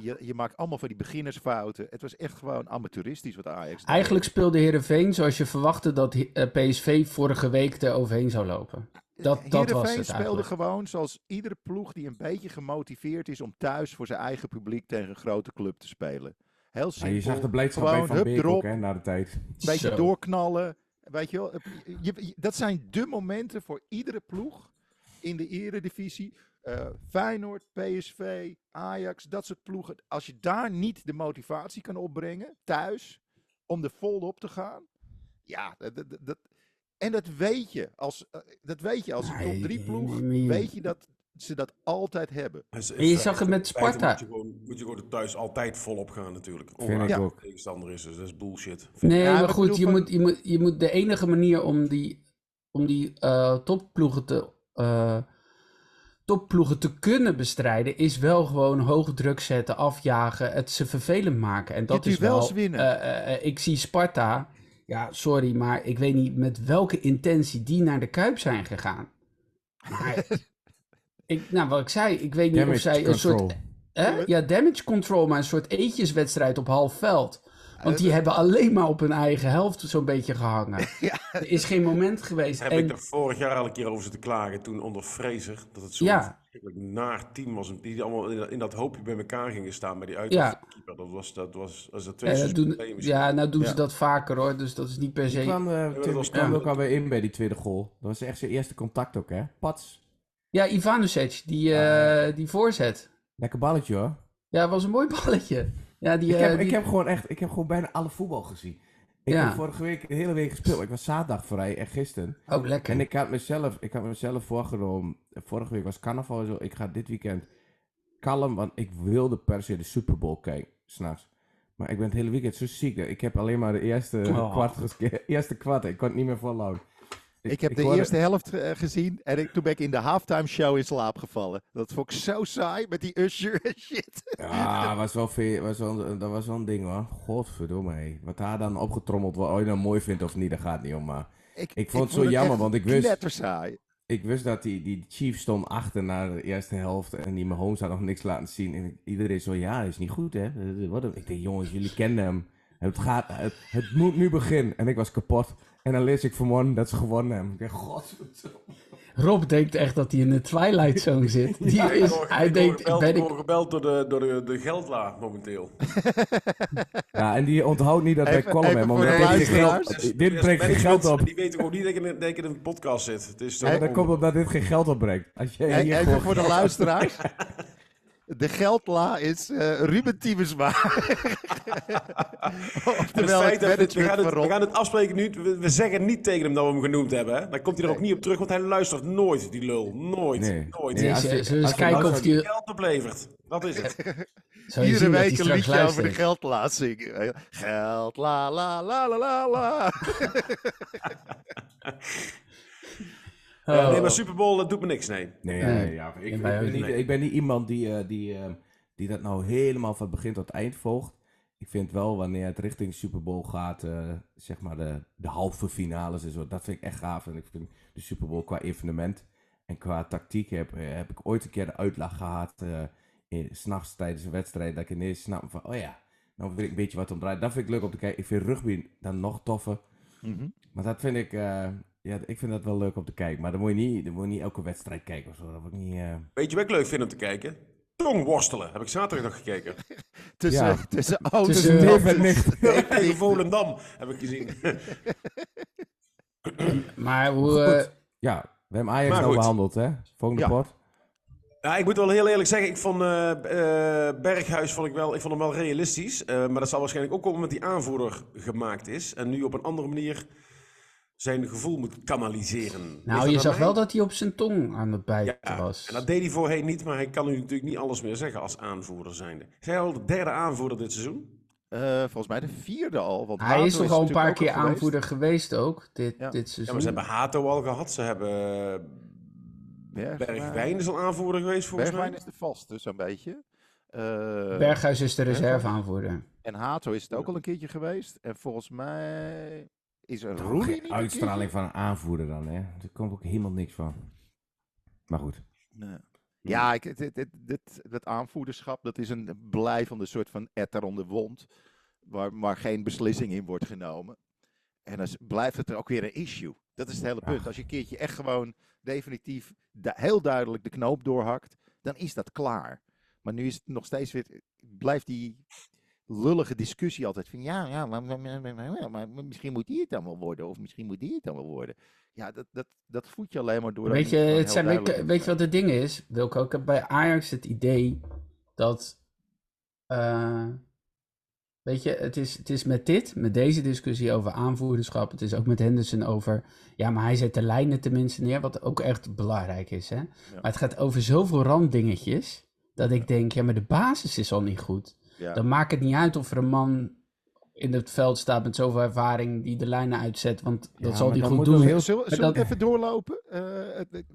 Speaker 2: Je, je maakt allemaal van die beginnersfouten. Het was echt gewoon amateuristisch wat Ajax deed.
Speaker 4: Eigenlijk speelde Heerenveen zoals je verwachtte dat PSV vorige week er overheen zou lopen. Dat, dat was het
Speaker 2: speelde gewoon zoals iedere ploeg die een beetje gemotiveerd is om thuis voor zijn eigen publiek tegen een grote club te spelen. Heel simpel. Ja,
Speaker 5: je zag de blijdschap gewoon, bij Van Beek ook, hè, na de tijd. Een
Speaker 2: beetje Zo. doorknallen. Weet je wel, je, dat zijn de momenten voor iedere ploeg in de eredivisie. Uh, Feyenoord, PSV, Ajax, dat soort ploegen. Als je daar niet de motivatie kan opbrengen, thuis, om er volop te gaan. Ja, dat, dat, dat, en dat weet je. Als, uh, dat weet je als een top 3 ploeg. Weet je dat ze dat altijd hebben.
Speaker 4: En je zag het met Sparta.
Speaker 3: Moet je, gewoon, moet je gewoon thuis altijd volop gaan natuurlijk.
Speaker 5: Ongeacht ja.
Speaker 3: tegenstander is, dus dat is bullshit.
Speaker 4: Nee, ja, maar goed, je, van... moet, je, moet, je moet de enige manier om die, om die uh, topploegen te... Uh, topploegen te kunnen bestrijden, is wel gewoon hoge druk zetten, afjagen, het ze vervelend maken. En dat is wel.
Speaker 2: winnen.
Speaker 4: ik zie Sparta ja, sorry, maar ik weet niet met welke intentie die naar de Kuip zijn gegaan. Maar, ik, nou, wat ik zei, ik weet niet damage of zij control. een soort... Hè? Ja, damage control, maar een soort eetjeswedstrijd op half veld. Want die hebben alleen maar op hun eigen helft zo'n beetje gehangen. Ja. Er is geen moment geweest.
Speaker 3: Heb en... ik er vorig jaar al een keer over zitten klagen, toen onder Fraser. Dat het zo'n ja. naar team was. Die allemaal in dat hoopje bij elkaar gingen staan bij die. Ja. Dat was, dat was, als dat twee
Speaker 4: ja, doen, ja, nou doen ze dat vaker hoor. Dus dat is niet per se...
Speaker 5: Ik kwam, uh, Tim, kwam ook alweer in bij die tweede goal. Dat was echt zijn eerste contact ook hè. Pats.
Speaker 4: Ja, Ivanovic, die, uh, die voorzet.
Speaker 5: Lekker balletje hoor.
Speaker 4: Ja, het was een mooi balletje. Ja, die,
Speaker 5: ik, heb,
Speaker 4: uh, die...
Speaker 5: ik heb gewoon echt, ik heb gewoon bijna alle voetbal gezien. Ik ja. heb vorige week de hele week gespeeld. Ik was zaterdag vrij en gisteren.
Speaker 4: Oh, lekker.
Speaker 5: En ik had mezelf, ik had mezelf voorgenomen. Vorige week was carnaval zo. Ik ga dit weekend kalm, want ik wilde per se de Super Bowl kijken, s'nachts. Maar ik ben het hele weekend zo ziek. Ik heb alleen maar de eerste oh. kwart Eerste kwart. Ik kon het niet meer volhouden.
Speaker 2: Ik, heb de eerste helft uh, gezien en ik, toen ben ik in de halftime show in slaap gevallen. Dat vond ik zo saai met die Usher en shit.
Speaker 5: Ja, was wel veel, was wel, dat was wel een ding hoor. Godverdomme hé. Wat daar dan opgetrommeld wordt, of je nou mooi vindt of niet, dat gaat niet om. Maar ik, ik vond het zo jammer, want ik wist...
Speaker 2: saai.
Speaker 5: Ik wist dat die, die Chief stond achter na de eerste helft en die Mahomes had nog niks laten zien. En iedereen zo, ja, is niet goed hè. Ik denk, jongens, jullie kennen hem. Het, gaat, het, het moet nu beginnen. En ik was kapot. En dan lees ik vanmorgen dat ze gewonnen hebben. Ik denk, godverdomme.
Speaker 4: Rob denkt echt dat hij in de Twilight Zone zit. Die
Speaker 3: Ja,
Speaker 4: is, hij
Speaker 3: ik
Speaker 4: denkt,
Speaker 3: gebeld,
Speaker 4: ben
Speaker 3: ik word gebeld door de, door de, de geldla momenteel.
Speaker 5: Ja, en die onthoudt niet dat wij column hebben. Omdat dit geen
Speaker 2: luisteraars.
Speaker 5: geld, dit brengt geen geld op.
Speaker 3: Die weten gewoon niet dat ik in, dat ik in een podcast zit. Het is
Speaker 5: Ja, dat komt omdat dit geen geld opbrengt. Als jij
Speaker 2: even voor de luisteraars. De geldla is eh Ruben Tiemensma.
Speaker 3: Het
Speaker 2: Oftewel
Speaker 3: feit
Speaker 2: het
Speaker 3: dat we, gaan het, we gaan het afspreken nu. We, we zeggen niet tegen hem dat we hem genoemd hebben. Hè? Dan komt hij er ook niet op terug, want hij luistert nooit, die lul. Nooit.
Speaker 5: Nee.
Speaker 3: Nooit.
Speaker 5: Nee, als je- als
Speaker 4: kijken of die...
Speaker 3: Geld oplevert. Dat is het.
Speaker 2: Iedere week een liedje over de geldla zingen. Geld, la, la, la, la, la, la.
Speaker 3: Nee,
Speaker 4: Oh.
Speaker 3: maar Super Bowl dat doet me niks, nee.
Speaker 5: Nee,
Speaker 4: Nee.
Speaker 5: nee, ja, ik, ik, ben niet, ik ben niet iemand die, eh, die, eh, die dat nou helemaal van begin tot eind volgt. Ik vind wel wanneer het richting Super Bowl gaat, eh, zeg maar de, de halve finales en zo, dat vind ik echt gaaf. En ik vind de Super Bowl qua evenement en qua tactiek heb, heb ik ooit een keer de uitlag gehad, eh in- s'nachts tijdens een wedstrijd, dat ik ineens snap van, oh ja, nou weet ik een beetje wat om draait. Dat vind ik leuk om te kijken. Ik vind rugby dan nog toffer.
Speaker 2: Mhm.
Speaker 5: Maar dat vind ik, eh, ja, ik vind dat wel leuk om te kijken. Maar dan moet je niet, dan moet je niet elke wedstrijd kijken of zo. Dat wordt niet... eh,
Speaker 3: Weet je wat ik leuk vind om te kijken? Tongworstelen. Heb ik zaterdag nog gekeken.
Speaker 2: Tussen,
Speaker 5: Ja.
Speaker 2: tussen oud
Speaker 4: Tussen
Speaker 2: en.
Speaker 3: Tegen Volendam heb ik gezien.
Speaker 4: Maar hoe... eh.
Speaker 5: Ja, we hebben Ajax
Speaker 3: goed.
Speaker 5: behandeld, hè? Volgende
Speaker 2: Ja.
Speaker 5: pot.
Speaker 3: Ja, ik moet wel heel eerlijk zeggen, ik vond eh, eh, Berghuis vond ik wel, ik vond hem wel realistisch. Eh, maar dat zal waarschijnlijk ook komen omdat die aanvoerder gemaakt is. En nu op een andere manier zijn gevoel moet kanaliseren.
Speaker 4: Nou, je zag
Speaker 3: mij?
Speaker 4: wel dat hij op zijn tong aan het bijten
Speaker 3: Ja,
Speaker 4: was.
Speaker 3: en dat deed hij voorheen niet, maar hij kan nu natuurlijk niet alles meer zeggen als aanvoerder zijnde. Is hij al de derde aanvoerder dit seizoen?
Speaker 2: Eh, volgens mij de vierde al. Want
Speaker 4: Hij
Speaker 2: Hato
Speaker 4: is toch al een paar keer
Speaker 2: geweest.
Speaker 4: aanvoerder geweest ook, dit,
Speaker 2: Ja.
Speaker 4: dit
Speaker 3: Ja,
Speaker 4: seizoen.
Speaker 3: maar ze hebben Hato al gehad. Ze hebben eh,
Speaker 2: Bergwijn.
Speaker 3: Bergwijn is al aanvoerder geweest volgens
Speaker 2: Bergwijn
Speaker 3: mij.
Speaker 2: is de vaste, zo'n beetje. Eh,
Speaker 4: Berghuis is de reserveaanvoerder.
Speaker 2: En Hato is het ook al een keertje geweest. En volgens mij is er niet een
Speaker 5: uitstraling van een aanvoerder dan, hè? Er komt ook helemaal niks van. Maar goed.
Speaker 2: Nee. Ja, ik, dit, dit, dit, dat aanvoederschap, dat is een blijvende soort van etter om de wond. Waar, waar geen beslissing in wordt genomen. En dan blijft het er ook weer een issue. Dat is het hele punt.
Speaker 5: Ach.
Speaker 2: Als je een keertje echt gewoon definitief du- heel duidelijk de knoop doorhakt, dan is dat klaar. Maar nu is het nog steeds weer, blijft die lullige discussie altijd van ja, ja, maar, maar, maar- maar- maar- maar misschien moet die het dan wel worden. Of misschien moet die het dan wel worden. Ja, dat, dat, dat voed je alleen maar door.
Speaker 4: Weet je, het zijn, weet je wat het ding is, Wilco? Ik heb bij Ajax het idee dat... eh, weet je, het is, het is met dit, met deze discussie over aanvoerderschap, het is ook met Henderson over... Ja, maar hij zet de lijnen tenminste neer, wat ook echt belangrijk is, hè? Maar het gaat over zoveel randdingetjes, dat ik denk, ja, maar de basis is al niet goed.
Speaker 2: Ja.
Speaker 4: Dan maakt het niet uit of er een man in het veld staat met zoveel ervaring die de lijnen uitzet, want dat
Speaker 5: Ja,
Speaker 4: zal hij goed
Speaker 5: moet
Speaker 4: doen.
Speaker 5: heel-
Speaker 2: Zullen, zullen
Speaker 4: dat-
Speaker 2: we even doorlopen? Eh,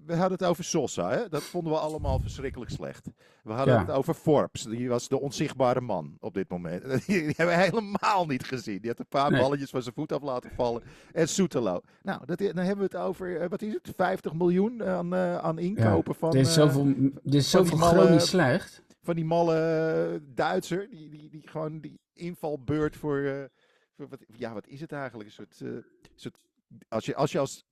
Speaker 2: we hadden het over Sosa, hè? dat vonden we allemaal verschrikkelijk slecht. We hadden
Speaker 4: Ja.
Speaker 2: het over Forbes, die was de onzichtbare man op dit moment. Die hebben we helemaal niet gezien. Die had een paar
Speaker 4: Nee.
Speaker 2: balletjes van zijn voet af laten vallen. En Soetelo. Nou, dat, dan hebben we het over, eh, wat is het, 50 miljoen aan, eh, aan inkopen van,
Speaker 4: Er is zoveel, er is zoveel
Speaker 2: malle-
Speaker 4: chronisch slecht.
Speaker 2: Van die malle Duitser. Die, die, die gewoon die invalbeurt voor, eh, voor wat, ja, wat is het eigenlijk? Een soort, eh, soort als je als,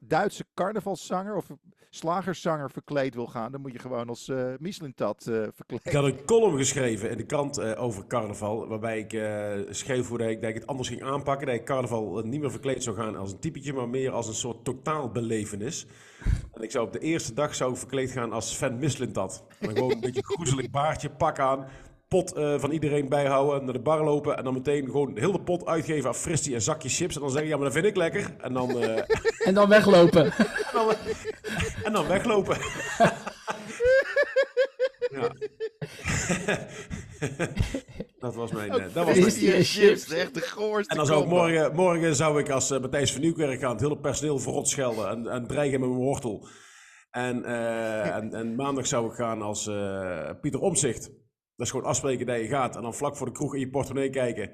Speaker 2: Duitse carnavalszanger of slagerszanger verkleed wil gaan, dan moet je gewoon als Michelin-tat eh verkleed.
Speaker 3: Ik had een column geschreven in de krant eh, over carnaval. Waarbij ik eh, schreef hoe dat ik, het anders ging aanpakken. Dat ik carnaval eh, niet meer verkleed zou gaan als een typetje, maar meer als een soort totaalbelevenis. En ik zou op de eerste dag zou verkleed gaan als Sven Mislintat. En dan gewoon een beetje groezelig baardje, pak aan. Pot eh, van iedereen bijhouden, naar de bar lopen en dan meteen gewoon heel de pot uitgeven aan fristie en zakjes chips. En dan zeggen, ja, maar dat vind ik lekker. En dan, eh,
Speaker 4: En dan weglopen.
Speaker 3: en dan, en dan weglopen. ja. dat was mijn... eh, dat was mijn
Speaker 4: Fristie en chips.
Speaker 2: echt de goorste
Speaker 3: En dan zou ik morgen, morgen zou ik als uh, Matthijs van Nieuwkerk gaan het hele personeel verrot schelden en, en dreigen met mijn wortel. En, uh, en, en, maandag zou ik gaan als uh, Pieter Omzicht. Dat is gewoon afspreken dat je gaat en dan vlak voor de kroeg in je portemonnee kijken.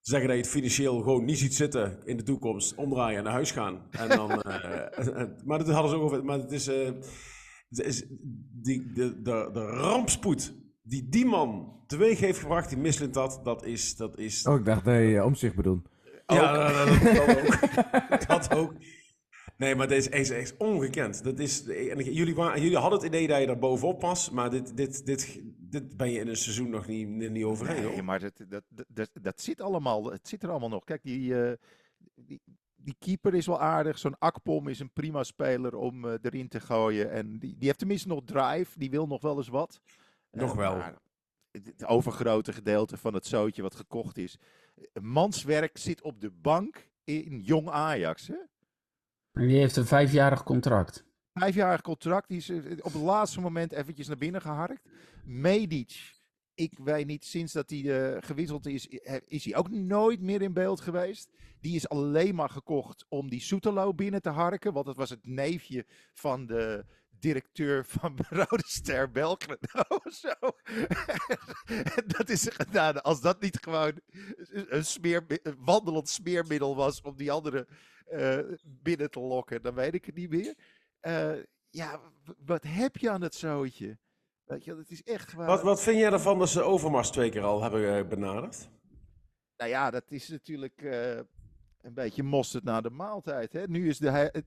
Speaker 3: Zeggen dat je het financieel gewoon niet ziet zitten in de toekomst. Omdraaien en naar huis gaan. En dan, uh, maar dat hadden ze ook over. Maar het is, uh, het is die, de, de, de rampspoed die die man teweeg heeft gebracht, die mislint dat, dat is... Dat is
Speaker 5: Oh, ik dacht dat je om zich bedoelt.
Speaker 3: Ja, dat, dat ook. dat ook. Nee, maar dit is echt, echt ongekend. Dat is, en jullie, waren, jullie hadden het idee dat je daar bovenop was, maar dit, dit, dit, dit ben je in een seizoen nog niet, niet overheen.
Speaker 2: Nee,
Speaker 3: hoor.
Speaker 2: maar dat, dat, dat, dat, zit allemaal. Het zit er allemaal nog. Kijk, die, eh, die, die keeper is wel aardig. Zo'n Akpom is een prima speler om eh, erin te gooien. En die, die heeft tenminste nog drive. Die wil nog wel eens wat. Eh,
Speaker 3: Nog wel.
Speaker 2: maar Het het overgrote gedeelte van het zootje wat gekocht is. Manswerk zit op de bank in jong Ajax. Hè?
Speaker 4: En die heeft een vijfjarig contract.
Speaker 2: Vijfjarig contract. Die is eh, op het laatste moment eventjes naar binnen geharkt. Medic. Ik weet niet, sinds dat hij eh, gewisseld is, is hij ook nooit meer in beeld geweest. Die is alleen maar gekocht om die Soetelo binnen te harken. Want dat was het neefje van de directeur van Rode Ster Belgrado. of Zo. dat is gedaan. Als dat niet gewoon een, smeer, wandelend smeermiddel was om die andere eh, binnen te lokken, dan weet ik het niet meer. Eh, ja, wat heb je aan het zootje? Weet je, het is echt gewoon...
Speaker 3: Wat, wat vind jij ervan dat ze Overmars twee keer al hebben eh, benaderd?
Speaker 2: Nou ja, dat is natuurlijk eh, een beetje mosterd na de maaltijd. Hè? Nu is de,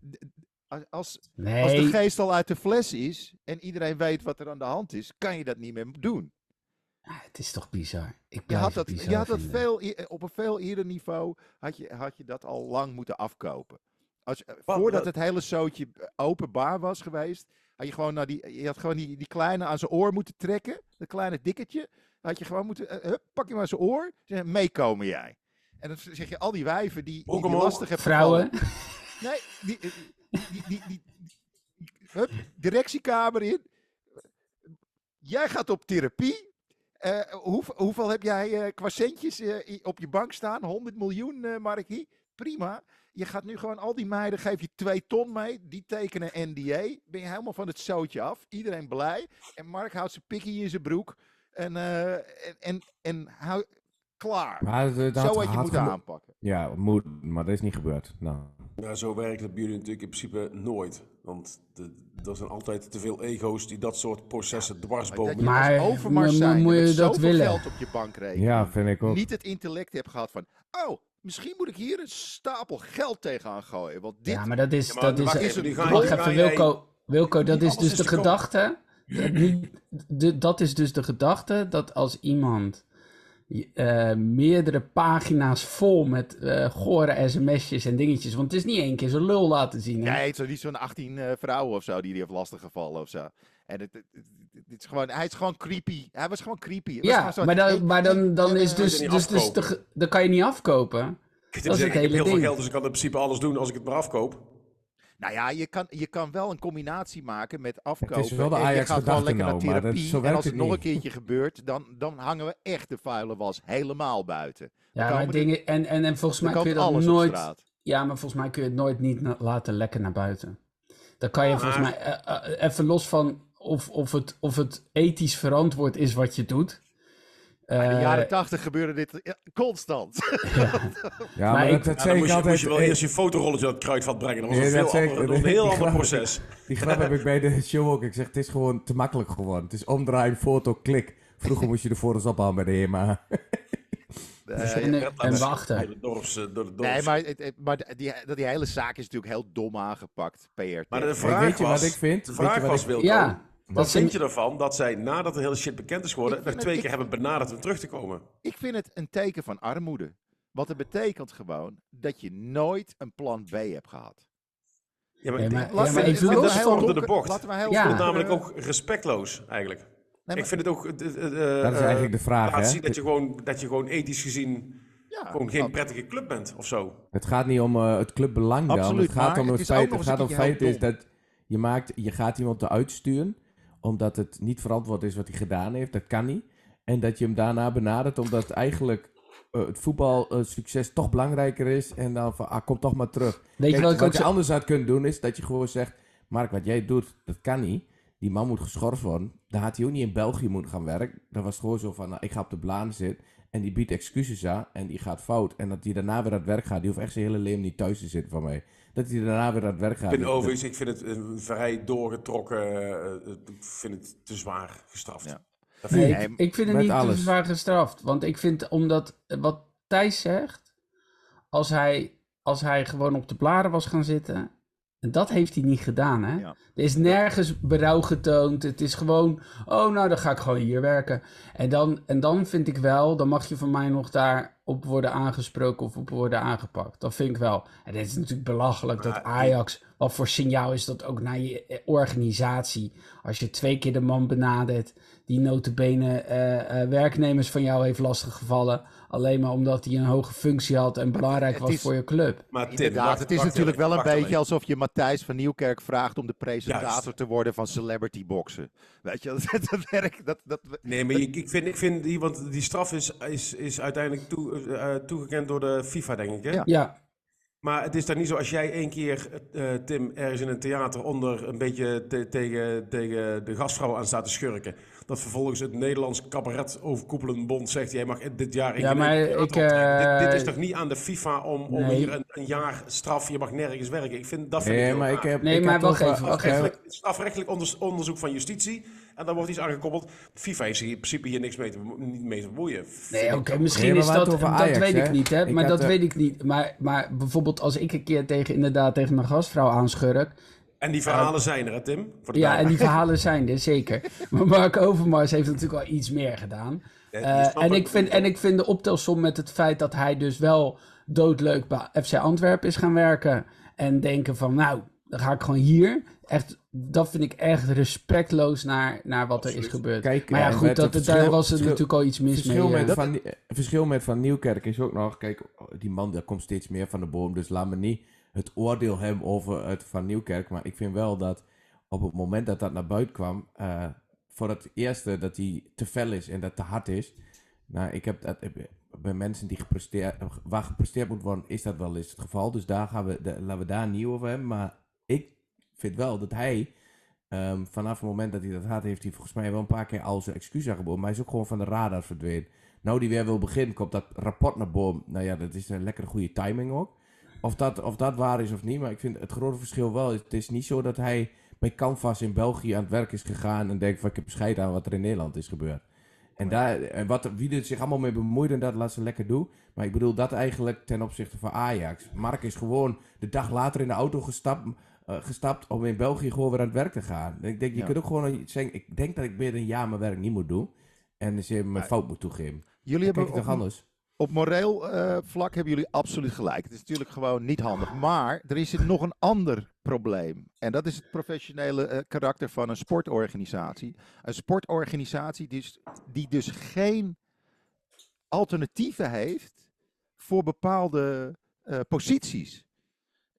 Speaker 2: als, als de geest al uit de fles is en iedereen weet wat er aan de hand is, kan je dat niet meer doen.
Speaker 4: Ja, het is toch bizar. Ik
Speaker 2: Je had dat,
Speaker 4: bizar
Speaker 2: je had dat veel, op een veel eerder niveau had je, had je dat al lang moeten afkopen. Als, eh, voordat het hele zootje eh, openbaar was geweest, had je gewoon, naar die, je had gewoon die, die kleine aan zijn oor moeten trekken. Dat kleine dikketje. Had je gewoon moeten, eh, hup, pak je maar zijn oor. Zeg, meekomen jij. En dan zeg je al die wijven die, die, lastig hebben
Speaker 4: Vrouwen,
Speaker 2: Nee, die, eh, die, die, hup, directiekamer in. Jij gaat op therapie. Eh, hoe, hoeveel heb jij eh, qua centjes eh, op je bank staan? 100 miljoen, eh Markie? Prima. Je gaat nu gewoon al die meiden, geef je twee ton mee. Die tekenen NDA. Ben je helemaal van het zootje af. Iedereen blij. En Mark houdt zijn pikkie in zijn broek. En, eh, en, en, en hou, klaar.
Speaker 5: Maar het
Speaker 2: Zo
Speaker 5: had-
Speaker 2: je moeten aanpakken.
Speaker 5: Ja, moet, maar dat is niet gebeurd. Nou,
Speaker 3: Nou, zo werkt het bij jullie natuurlijk in principe nooit. Want er zijn altijd te veel ego's die dat soort processen dwarsbomen.
Speaker 4: Maar
Speaker 2: als overmars zijn
Speaker 4: moet je
Speaker 2: met
Speaker 4: dat
Speaker 2: zoveel
Speaker 4: willen?
Speaker 2: geld op je bankrekening.
Speaker 5: ja, vind ik ook.
Speaker 2: niet het intellect hebt gehad van... Oh, misschien moet ik hier een stapel geld tegenaan gooien. Want dit...
Speaker 4: ja, maar dat is,
Speaker 3: Ja, maar
Speaker 4: dat is,
Speaker 3: wacht
Speaker 2: is
Speaker 3: even,
Speaker 4: Wacht Wilco. Wilco, dat is dus
Speaker 3: is
Speaker 4: de gedachte. dat niet- de- dat is dus de gedachte dat als iemand eh, meerdere pagina's vol met eh gore sms'jes en dingetjes. Want het is niet één keer zijn lul laten zien. Hè?
Speaker 2: Nee, het is niet zo'n 18 eh, vrouwen of zo die die heeft lastiggevallen of zo. En het, het, het- het is gewoon, hij is gewoon creepy. Hij was gewoon creepy. Het was
Speaker 4: ja,
Speaker 2: gewoon
Speaker 4: maar, dan, maar dan, dan is dus, dus, dus de, dan kan je niet afkopen.
Speaker 3: Ik
Speaker 4: dat is het
Speaker 3: ik heb
Speaker 4: hele
Speaker 3: heel veel
Speaker 4: ding.
Speaker 3: geld, dus ik kan in principe alles doen als ik het maar afkoop.
Speaker 2: Nou ja, je kan, je kan wel een combinatie maken met afkopen.
Speaker 5: wel de
Speaker 2: en je
Speaker 5: Ajax
Speaker 2: gaat
Speaker 5: gedachte
Speaker 2: lekker naar
Speaker 5: nou,
Speaker 2: therapie. en als het
Speaker 5: het
Speaker 2: nog een keertje gebeurt, dan, dan hangen we echt de vuile was helemaal buiten.
Speaker 4: Ja,
Speaker 2: komen
Speaker 4: maar
Speaker 2: er-
Speaker 4: dingen, en, en, en volgens mij kun je dat nooit. Ja, maar volgens mij kun je het nooit niet na- laten lekken naar buiten. Dan kan je volgens mij eh, eh, even los van of, of, het, of het ethisch verantwoord is wat je doet.
Speaker 2: In de
Speaker 4: Eh,
Speaker 2: jaren tachtig gebeurde dit constant.
Speaker 5: Ja,
Speaker 4: Maar
Speaker 5: maar,
Speaker 4: ik-
Speaker 5: dat,
Speaker 3: Ja, moest
Speaker 5: ik
Speaker 3: je, moest
Speaker 5: altijd.
Speaker 3: je wel
Speaker 5: eh,
Speaker 3: eerst je fotorolletje uit het kruidvat brengen. Dat was
Speaker 5: Nee,
Speaker 3: een,
Speaker 5: dat
Speaker 3: een heel
Speaker 5: grap-
Speaker 3: ander proces.
Speaker 5: Die grap heb ik bij de show ook. Ik zeg, het is gewoon te makkelijk geworden. Het is omdraaien, foto, klik. Vroeger moest je de foto's ophalen bij de HEMA.
Speaker 2: Eh,
Speaker 4: en, wachten.
Speaker 3: Dorps, eh, dorps.
Speaker 2: Nee, maar, die, dat die hele zaak is natuurlijk heel dom aangepakt. PR.
Speaker 3: Maar de vraag
Speaker 5: weet je
Speaker 3: was,
Speaker 5: wat ik vind?
Speaker 3: De
Speaker 5: Weet je
Speaker 3: vraag
Speaker 5: wat
Speaker 3: was,
Speaker 5: ik-
Speaker 3: Wilco,
Speaker 4: Ja,
Speaker 3: wat
Speaker 4: dat
Speaker 3: vind je ervan dat zij nadat de hele shit bekend is geworden, nog twee
Speaker 2: het-
Speaker 3: keer
Speaker 2: ik-
Speaker 3: hebben benaderd om terug te komen?
Speaker 2: Ik vind het een teken van armoede. Want het betekent gewoon dat je nooit een plan B hebt gehad.
Speaker 3: Ja, maar,
Speaker 4: Ja,
Speaker 3: ik
Speaker 4: maar- ja,
Speaker 3: ik
Speaker 4: maar
Speaker 3: vind dat is de bocht.
Speaker 2: Laten we heel
Speaker 4: Ja.
Speaker 3: Ik vind het
Speaker 2: donker,
Speaker 3: namelijk ook respectloos, eigenlijk.
Speaker 2: Maar-
Speaker 3: ik vind het ook... eh,
Speaker 5: Dat is
Speaker 3: eh,
Speaker 5: eigenlijk de vraag,
Speaker 3: Laat
Speaker 5: hè?
Speaker 3: zien dat je, gewoon, dat je gewoon ethisch gezien
Speaker 2: ja,
Speaker 3: gewoon geen
Speaker 2: dat-
Speaker 3: prettige club bent, of zo.
Speaker 5: Het gaat niet om eh, het clubbelang dan.
Speaker 2: Absoluut,
Speaker 5: het gaat om
Speaker 2: het
Speaker 5: feit, het gaat om feit is dat je, maakt, je gaat iemand eruit sturen omdat het niet verantwoord is wat hij gedaan heeft. Dat kan niet. En dat je hem daarna benadert omdat eigenlijk eh, het voetbalsucces toch belangrijker is. En dan van, ah, kom toch maar terug.
Speaker 4: Weet je
Speaker 5: Kijk,
Speaker 4: wat ik
Speaker 5: wat
Speaker 4: ook
Speaker 5: je anders had kunnen doen is dat je gewoon zegt... Mark, wat jij doet, dat kan niet. Die man moet geschorst worden. Dan had hij ook niet in België moeten gaan werken. Dan was het gewoon zo van, nou, ik ga op de blaan zitten. En die biedt excuses aan en die gaat fout. En dat hij daarna weer aan het werk gaat. Die hoeft echt zijn hele leven niet thuis te zitten van mij. Dat hij daarna weer aan het werk gaat.
Speaker 3: Ik vind
Speaker 5: Dat-
Speaker 3: overigens, ik vind het een vrij doorgetrokken, eh, eh, ik vind het te zwaar gestraft.
Speaker 2: Ja.
Speaker 3: Dat
Speaker 4: Nee,
Speaker 3: vind ik.
Speaker 2: Nee,
Speaker 4: ik, ik vind het niet te zwaar gestraft. Want ik vind, omdat wat Thijs zegt, als hij, als hij gewoon op de blaren was gaan zitten, en dat heeft hij niet gedaan, hè?
Speaker 2: Ja.
Speaker 4: Er is nergens berouw getoond. Het is gewoon, oh, nou, dan ga ik gewoon hier werken. En dan, en dan vind ik wel, dan mag je van mij nog daarop worden aangesproken of op worden aangepakt. Dat vind ik wel. En het is natuurlijk belachelijk dat Ajax, wat voor signaal is dat ook naar je eh, organisatie? Als je twee keer de man benadert die notabene eh, eh, werknemers van jou heeft lastiggevallen. Alleen maar omdat hij een hoge functie had en belangrijk was
Speaker 2: is-
Speaker 4: voor je club.
Speaker 3: Maar Tim, wacht-
Speaker 2: het is
Speaker 3: wacht
Speaker 2: natuurlijk wel een beetje alsof je Matthijs van Nieuwkerk vraagt om de presentator
Speaker 3: Juist.
Speaker 2: te worden van celebrity boxen. Weet je, dat, dat werkt. Dat, dat,
Speaker 3: Nee, maar ik, ik vind, ik vind die, want die straf is, is, is uiteindelijk toe, eh, toegekend door de FIFA, denk ik. Hè?
Speaker 2: Ja.
Speaker 4: Ja,
Speaker 3: Maar het is dan niet zo als jij één keer, eh, Tim, ergens in een theater onder een beetje te- tegen, tegen de gastvrouw aan staat te schurken. Dat vervolgens het Nederlands cabaret overkoepelend bond zegt, jij mag dit jaar
Speaker 4: Ja, maar ik,
Speaker 3: dit, dit is
Speaker 4: eh,
Speaker 3: toch niet aan de FIFA om, om
Speaker 4: Nee.
Speaker 3: hier een, een jaar straf, je mag nergens werken. Ik vind, dat vind ik
Speaker 5: Nee, maar ik heb...
Speaker 4: Nee,
Speaker 5: ik
Speaker 4: maar
Speaker 5: heb
Speaker 4: wacht
Speaker 5: toch
Speaker 3: Strafrechtelijk, strafrechtelijk onders- onderzoek van justitie. En dan wordt iets aangekoppeld. FIFA heeft zich in principe hier niks mee te, niet mee te bemoeien.
Speaker 4: Nee, oké, misschien is dat, dat
Speaker 5: over Ajax,
Speaker 4: weet ik niet, hè?
Speaker 5: Ik
Speaker 4: maar dat
Speaker 5: eh,
Speaker 4: weet ik niet. Maar, maar bijvoorbeeld als ik een keer tegen, inderdaad, tegen mijn gastvrouw aanschurk.
Speaker 3: En die verhalen zijn er, hè, Tim? Voor de
Speaker 4: Ja, en die verhalen zijn er, zeker. Maar Mark Overmars heeft natuurlijk wel iets meer gedaan.
Speaker 3: Ja,
Speaker 4: Eh, en, ik vind, en ik vind de optelsom met het feit dat hij dus wel doodleuk bij FC Antwerpen is gaan werken. En denken van, nou, dan ga ik gewoon hier. Echt, dat vind ik echt respectloos naar, naar wat er is gebeurd.
Speaker 5: Kijk,
Speaker 4: maar ja,
Speaker 5: eh,
Speaker 4: goed, dat,
Speaker 5: het
Speaker 4: daar was er natuurlijk al iets mis
Speaker 5: verschil
Speaker 4: mee.
Speaker 5: met,
Speaker 4: eh.
Speaker 5: van, verschil met Van Nieuwkerk is ook nog, kijk, die man daar komt steeds meer van de boom, dus laat me niet het oordeel hebben over het Van Nieuwkerk, maar ik vind wel dat op het moment dat dat naar buiten kwam, eh, voor het eerste dat hij te fel is en dat te hard is, nou, ik heb dat, bij mensen die gepresteerd, waar gepresteerd moet worden, is dat wel eens het geval, dus daar gaan we, de- laten we daar niet over hebben, maar ik vind wel dat hij Ehm, vanaf het moment dat hij dat had, heeft hij volgens mij wel een paar keer al zijn excuus aangeboden. Maar hij is ook gewoon van de radar verdwenen. Nou, die weer wil beginnen, komt dat rapport naar boven. Nou ja, dat is een lekkere goede timing ook. Of dat, of dat waar is of niet, maar ik vind het grote verschil wel. Het is niet zo dat hij bij Canvas in België aan het werk is gegaan en denkt van ik heb scheid aan wat er in Nederland is gebeurd. En, daar, en wat, wie er zich allemaal mee bemoeit en dat laat ze lekker doen. Maar ik bedoel dat eigenlijk ten opzichte van Ajax. Mark is gewoon de dag later in de auto gestapt, eh, gestapt om in België gewoon weer aan het werk te gaan. En ik denk, je
Speaker 2: Ja.
Speaker 5: kunt ook gewoon zeggen, ik denk dat ik meer dan een jaar mijn werk niet moet doen. En dus je mijn fout moet toegeven.
Speaker 2: jullie hebben
Speaker 5: kijk je toch anders?
Speaker 2: Op moreel eh, vlak hebben jullie absoluut gelijk. Het is natuurlijk gewoon niet handig. Maar er is nog een ander probleem. En dat is het professionele eh, karakter van een sportorganisatie. Een sportorganisatie die dus, die dus geen alternatieven heeft voor bepaalde eh, posities.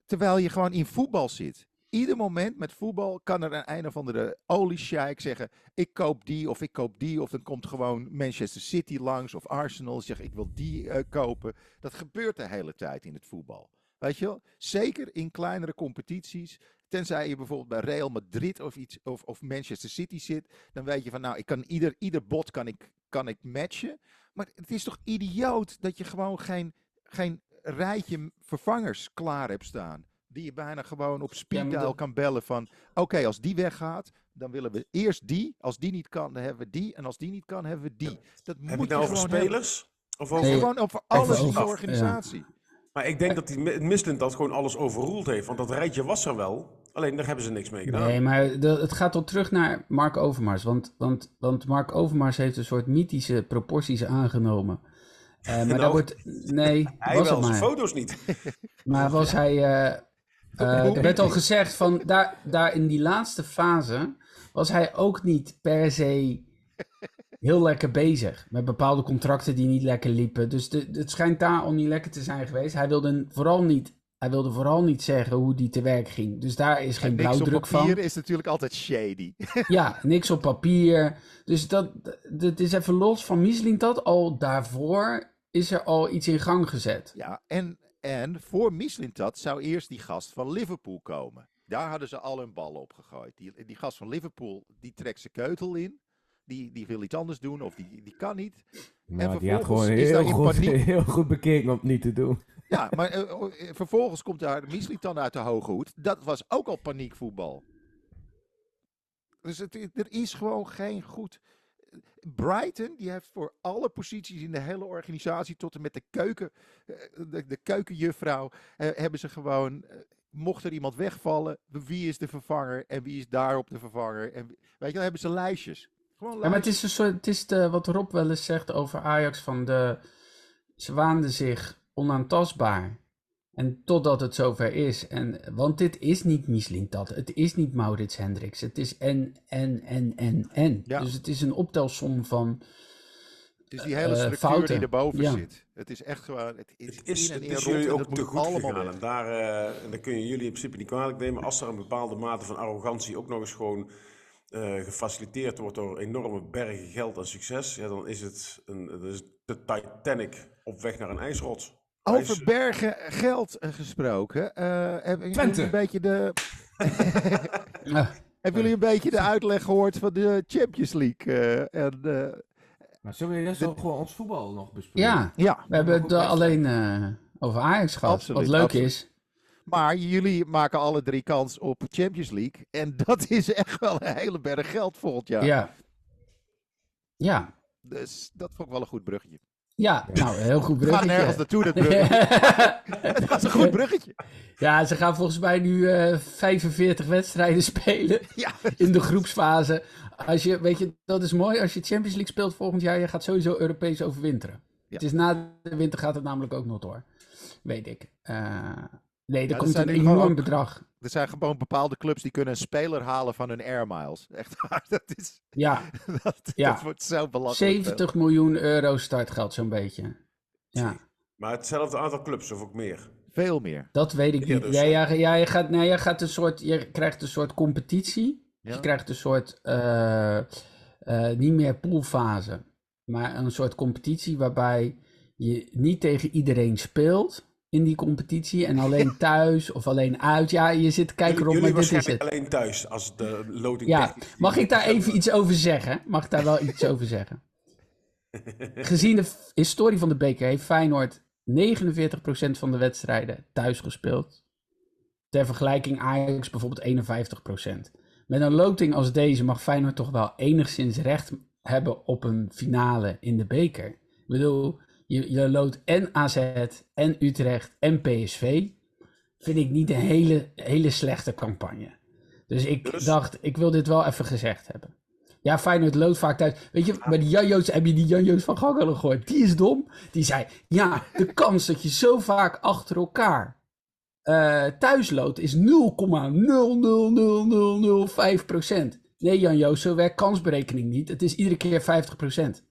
Speaker 2: Terwijl je gewoon in voetbal zit. Ieder moment met voetbal kan er een een of andere oliesjeik zeggen: Ik koop die of ik koop die. Of dan komt gewoon Manchester City langs of Arsenal. Zegt: Ik wil die eh, kopen. Dat gebeurt de hele tijd in het voetbal. Weet je wel? Zeker in kleinere competities. Tenzij je bijvoorbeeld bij Real Madrid of, iets, of, of Manchester City zit. Dan weet je van: Nou, ik kan ieder, ieder bot kan ik, kan ik matchen. Maar het is toch idioot dat je gewoon geen, geen rijtje vervangers klaar hebt staan. Die je bijna gewoon op speed dial kan bellen van... Oké, als die weggaat, dan willen we eerst die. Als die niet kan, dan hebben we die. En als die niet kan, hebben we die. Dat
Speaker 3: Heb je
Speaker 2: moet
Speaker 3: het nou
Speaker 2: je
Speaker 3: over
Speaker 2: gewoon hebben.
Speaker 3: spelers? Of over...
Speaker 4: Nee.
Speaker 2: Gewoon over alles in de organisatie.
Speaker 3: Maar ik denk dat die Mi- Mislint dat gewoon alles overroeld heeft. Want dat rijtje was er wel. Alleen daar hebben ze niks mee gedaan.
Speaker 4: Nee, maar de- het gaat al terug naar Mark Overmars. Want, want, want Mark Overmars heeft een soort mythische proporties aangenomen. Eh, maar daar
Speaker 3: Nou,
Speaker 4: wordt. Nee,
Speaker 3: Hij
Speaker 4: was
Speaker 3: wel, zijn foto's niet.
Speaker 4: Maar was hij. eh, eh, er werd al gezegd van. Daar, daar in die laatste fase. was hij ook niet per se. heel lekker bezig. Met bepaalde contracten die niet lekker liepen. Dus de, het schijnt daar al niet lekker te zijn geweest. Hij wilde vooral niet. Hij wilde vooral niet zeggen hoe die te werk ging. Dus daar is geen
Speaker 2: En niks op
Speaker 4: blauwdruk van.
Speaker 2: papier is natuurlijk altijd shady.
Speaker 4: Ja, niks op papier. Dus dat, dat is even los van Mieseling dat. Al daarvoor is er al iets in gang gezet.
Speaker 2: Ja, en, en voor Mislintat zou eerst die gast van Liverpool komen. Daar hadden ze al hun ballen op gegooid. Die, die gast van Liverpool, die trekt zijn keutel in. Die, die wil iets anders doen of die, die kan niet.
Speaker 5: Nou, die had gewoon heel goed, heel goed bekeken om het niet te doen.
Speaker 2: Ja, maar eh, eh, vervolgens komt daar Mislitan uit de hoge hoed. Dat was ook al paniekvoetbal. Dus het, er is gewoon geen goed... Brighton, die heeft voor alle posities in de hele organisatie, tot en met de keuken, eh, de, de keukenjuffrouw, eh, hebben ze gewoon, eh, mocht er iemand wegvallen, wie is de vervanger en wie is daarop de vervanger. En, weet je, dan hebben ze lijstjes. Gewoon
Speaker 4: Ja, maar het is, een soort, het is de, wat Rob wel eens zegt over Ajax, van de, ze waanden zich onaantastbaar. En totdat het zover is. En, want dit is niet Mislintat, het is niet Maurits Hendricks. Het is en, en, en, en, en.
Speaker 2: Ja.
Speaker 4: Dus het is een optelsom van...
Speaker 2: Het is die hele
Speaker 4: eh,
Speaker 2: structuur
Speaker 4: fouten.
Speaker 2: die erboven
Speaker 4: Ja.
Speaker 2: zit. Het is echt gewoon, het is,
Speaker 3: Het is,
Speaker 2: in en
Speaker 3: het
Speaker 2: in
Speaker 3: is jullie
Speaker 2: en
Speaker 3: ook
Speaker 2: dat
Speaker 3: te
Speaker 2: moet
Speaker 3: goed
Speaker 2: allemaal
Speaker 3: gegaan. En daar, eh, en daar kun je jullie in principe niet kwalijk nemen. Als er een bepaalde mate van arrogantie ook nog eens gewoon eh, gefaciliteerd wordt door enorme bergen geld en succes, ja, dan is het een, dat is de Titanic op weg naar een ijsrots.
Speaker 2: Over bergen geld eh, gesproken. eh hebben jullie
Speaker 5: Twente.
Speaker 2: een beetje de, hebben jullie een beetje de uitleg gehoord van de Champions League? eh, en, eh,
Speaker 5: Maar zullen we eerst ook gewoon ons voetbal nog bespreken?
Speaker 4: ja,
Speaker 2: ja,
Speaker 4: we hebben het eh, alleen eh, over Ajax gehad.
Speaker 2: Absoluut,
Speaker 4: wat leuk
Speaker 2: absoluut.
Speaker 4: is.
Speaker 2: maar jullie maken alle drie kans op Champions League. En dat is echt wel een hele berg geld volgend jaar.
Speaker 4: Ja. Ja.
Speaker 2: Dus dat vond ik wel een goed bruggetje.
Speaker 4: Ja, nou, heel goed bruggetje.
Speaker 2: nergens naartoe, dat bruggetje. Het was een goed bruggetje.
Speaker 4: Ja, ze gaan volgens mij nu eh 45 wedstrijden spelen
Speaker 2: Ja,
Speaker 4: in de groepsfase. Als je, weet je, dat is mooi. Als je Champions League speelt volgend jaar, je gaat sowieso Europees overwinteren.
Speaker 2: Ja.
Speaker 4: Het is na de winter gaat het namelijk ook nog door. Weet ik. Eh, nee, er
Speaker 2: dat
Speaker 4: komt
Speaker 2: zijn
Speaker 4: een enorm
Speaker 2: ook-
Speaker 4: bedrag.
Speaker 2: er zijn gewoon bepaalde clubs die kunnen een speler halen van hun air miles. Echt waar, dat is...
Speaker 4: Ja,
Speaker 2: Dat,
Speaker 4: Ja.
Speaker 2: dat wordt zo belachelijk.
Speaker 4: 70 miljoen euro startgeld zo'n beetje. Ja,
Speaker 3: Maar hetzelfde aantal clubs of ook meer.
Speaker 2: Veel meer.
Speaker 4: dat weet ik
Speaker 3: Ja,
Speaker 4: niet.
Speaker 3: dus,
Speaker 4: Ja, ja, ja, je, gaat, nee, je, gaat een soort, je krijgt een soort competitie.
Speaker 2: Ja.
Speaker 4: Je krijgt een soort, eh, eh, niet meer poolfase, maar een soort competitie waarbij je niet tegen iedereen speelt in die competitie en alleen thuis of alleen uit. Ja, je zit te kijken
Speaker 3: jullie
Speaker 4: maar dit is het.
Speaker 3: alleen thuis als de loting
Speaker 4: Ja,
Speaker 3: 13
Speaker 4: mag ik daar even iets over zeggen? Mag ik daar wel iets over zeggen? Gezien de historie van de beker heeft Feyenoord 49% van de wedstrijden thuis gespeeld. Ter vergelijking Ajax bijvoorbeeld 51%. Met een loting als deze mag Feyenoord toch wel enigszins recht hebben op een finale in de beker. Ik bedoel, je, je en AZ en Utrecht en PSV. Vind ik niet een hele, hele slechte campagne. Dus ik
Speaker 3: Dus?
Speaker 4: dacht, ik wil dit wel even gezegd hebben. Ja, Feyenoord loodt vaak thuis. Weet je, bij die Janjo's, heb je die Janjo's van Gangelen gehoord? Die is dom. Die zei, ja, de kans dat je zo vaak achter elkaar eh thuis loodt is 0,00005 procent. Nee, Jan-Joos, zo werkt kansberekening niet. Het is iedere keer 50 procent.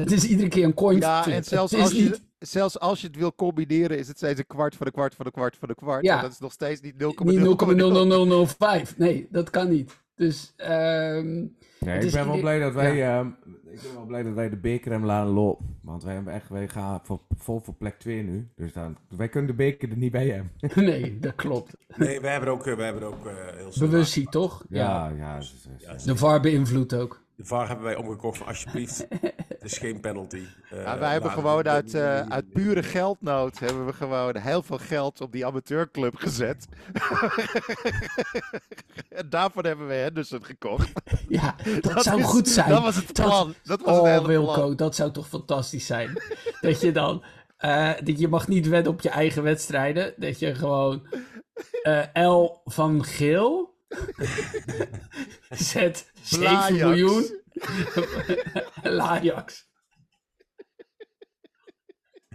Speaker 4: Het is iedere keer een coin
Speaker 2: Ja, en zelfs als, je,
Speaker 4: niet-
Speaker 2: zelfs als je het wil combineren, is het steeds een kwart voor de kwart voor de kwart voor de kwart.
Speaker 4: Ja.
Speaker 2: En dat is nog steeds niet 0,0.
Speaker 4: niet 0,00005. Nee, dat kan niet. Dus, ehm,
Speaker 5: Nee,
Speaker 4: Het
Speaker 5: ik ben wel blij dat wij,
Speaker 4: Ja.
Speaker 5: ehm, ik ben wel blij dat wij de beker hebben laten lopen. Want wij, hebben echt, wij gaan voor, vol voor plek 2 nu. Dus dan, wij kunnen de beker er niet bij hebben.
Speaker 4: nee, dat klopt.
Speaker 3: Nee, wij hebben er ook, eh, wij hebben er ook eh, heel
Speaker 4: toch? Ja.
Speaker 5: Ja,
Speaker 4: De VAR beïnvloedt ook.
Speaker 3: De VAR hebben wij omgekocht van alsjeblieft. Het is geen penalty. Eh,
Speaker 2: Ja, wij hebben gewoon uit, eh, uit pure geldnood hebben we gewoon heel veel geld op die amateurclub gezet. en daarvoor hebben we Henderson gekocht.
Speaker 4: Ja, dat, zou
Speaker 2: is-
Speaker 4: goed zijn.
Speaker 2: Dat was het
Speaker 4: Dat-
Speaker 2: plan. Dat, was
Speaker 4: oh,
Speaker 2: het hele
Speaker 4: Wilco,
Speaker 2: plan.
Speaker 4: dat zou toch fantastisch zijn. dat je dan, eh, dat je mag niet wedden op je eigen wedstrijden. Dat je gewoon eh, L van Geel zet 7
Speaker 2: Blajax.
Speaker 4: miljoen. Lajax.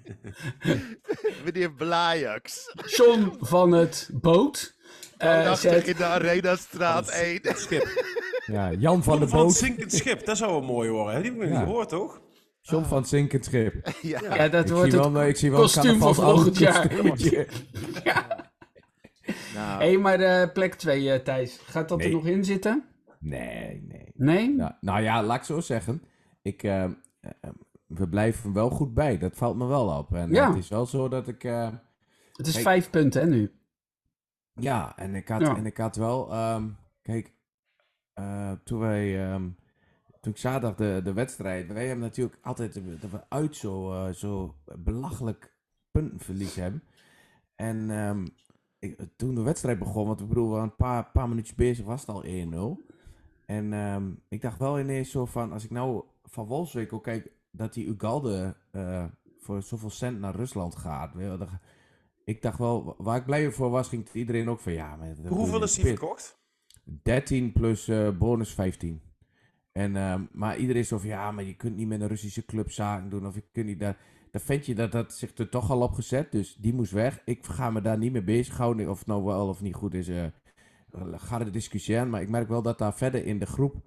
Speaker 2: Meneer Blajax.
Speaker 4: John van het Boot. eh,
Speaker 2: Woonachtig
Speaker 4: zet,
Speaker 2: in de Arenastraat 1.
Speaker 3: Schip.
Speaker 5: ja, Jan van de
Speaker 3: Van het
Speaker 5: Boot.
Speaker 3: zinkend schip, dat zou wel mooi worden. hè? Die heb ik nog
Speaker 5: Ja.
Speaker 3: niet gehoord, toch?
Speaker 5: John van het zinkend schip.
Speaker 2: ja.
Speaker 4: ja, dat
Speaker 5: Ik
Speaker 4: wordt
Speaker 5: zie
Speaker 4: het
Speaker 5: wel, eh, ik zie wel een
Speaker 4: kostuum van volgend jaar.
Speaker 5: carnavalsoude
Speaker 2: Nou,
Speaker 4: Hé, hey, maar eh, plek 2, Thijs. Gaat dat er nog in zitten?
Speaker 5: Nee, nee.
Speaker 4: Nee?
Speaker 5: Nou, nou ja, laat ik zo zeggen. Ik, eh, eh, we blijven wel goed bij. Dat valt me wel op. En
Speaker 4: Ja.
Speaker 5: het is wel zo dat ik... eh,
Speaker 4: Het is
Speaker 5: Kijk.
Speaker 4: vijf punten, hè, nu.
Speaker 5: Ja, en ik had,
Speaker 4: Ja.
Speaker 5: En ik had wel, ehm, kijk, eh, toen wij, ehm, toen ik zaterdag de, de wedstrijd, wij hebben natuurlijk altijd eh, dat we uit zo, eh, zo belachelijk puntenverlies hebben. En ehm, ik, toen de wedstrijd begon, want ik bedoel, we waren een paar, paar minuutjes bezig, was het al 1-0. En ehm, ik dacht wel ineens zo van, als ik nou van Wolfswinkel kijk, dat die Ugalde eh, voor zoveel cent naar Rusland gaat. Ik dacht wel, waar ik blij voor was, ging iedereen ook van, ja... Maar,
Speaker 3: hoeveel is
Speaker 5: spit.
Speaker 3: verkocht?
Speaker 5: 13 plus eh, bonus 15. En, ehm, maar iedereen is zo van, ja, maar je kunt niet met een Russische club zaken doen. Of je kunt niet daar... Dat ventje, dat had zich er toch al op gezet. Dus die moest weg. Ik ga me daar niet mee bezighouden. Of het nou wel of niet goed is. eh ga er discussiëren. Maar ik merk wel dat daar verder in de groep...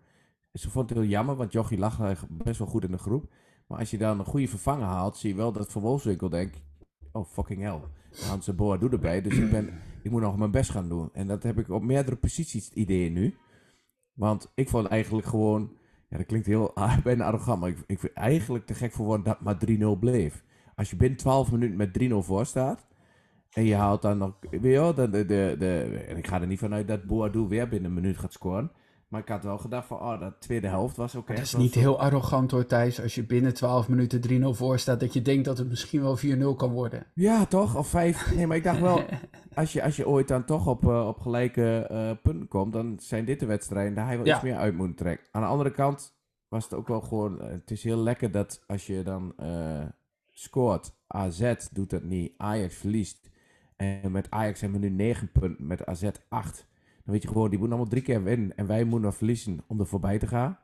Speaker 5: Ze vond het heel jammer, want Jochie lag best wel goed in de groep. Maar als je dan een goede vervanger haalt, zie je wel dat Van Wolfswinkel denkt... Oh, fucking hell. Hans Boadu erbij. Dus ik, ben, ik moet nog mijn best gaan doen. En dat heb ik op meerdere posities ideeën nu. Want ik vond eigenlijk gewoon... Ja, dat klinkt heel bijna arrogant, maar ik, ik vind eigenlijk te gek voor woorden dat maar 3-0 bleef. Als je binnen 12 minuten met 3-0 voor staat... En je haalt dan nog... Weet je wel, de, de, de- en ik ga er niet vanuit dat Boadu weer binnen een minuut gaat scoren. Maar ik had wel gedacht van... Oh, dat tweede helft was ook
Speaker 4: Dat
Speaker 5: echt
Speaker 4: is
Speaker 5: wel
Speaker 4: niet
Speaker 5: zo-
Speaker 4: heel arrogant hoor, Thijs. Als je binnen 12 minuten 3-0 voor staat, dat je denkt dat het misschien wel 4-0 kan worden.
Speaker 5: Ja, toch? Of vijf. Nee, maar ik dacht wel, als je, als je ooit dan toch op, eh, op gelijke eh, punten komt, dan zijn dit de wedstrijden daar hij wel
Speaker 4: Ja.
Speaker 5: iets meer uit moet trekken. Aan de andere kant was het ook wel gewoon, eh, het is heel lekker dat als je dan scoort, AZ doet dat niet, Ajax verliest. En met Ajax hebben we nu 9 punten, met AZ 8. Dan weet je gewoon, die moeten allemaal drie keer winnen. En wij moeten verliezen om er voorbij te gaan.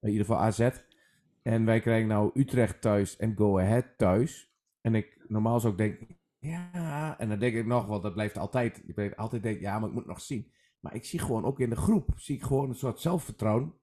Speaker 5: In ieder geval AZ. En wij krijgen nou Utrecht thuis en Go Ahead thuis. En ik normaal zou ik denken, ja, en dan denk ik nog, want dat blijft altijd. Ik blijf altijd denken, ja, maar ik moet nog zien. Maar ik zie gewoon ook in de groep, zie ik gewoon een soort zelfvertrouwen.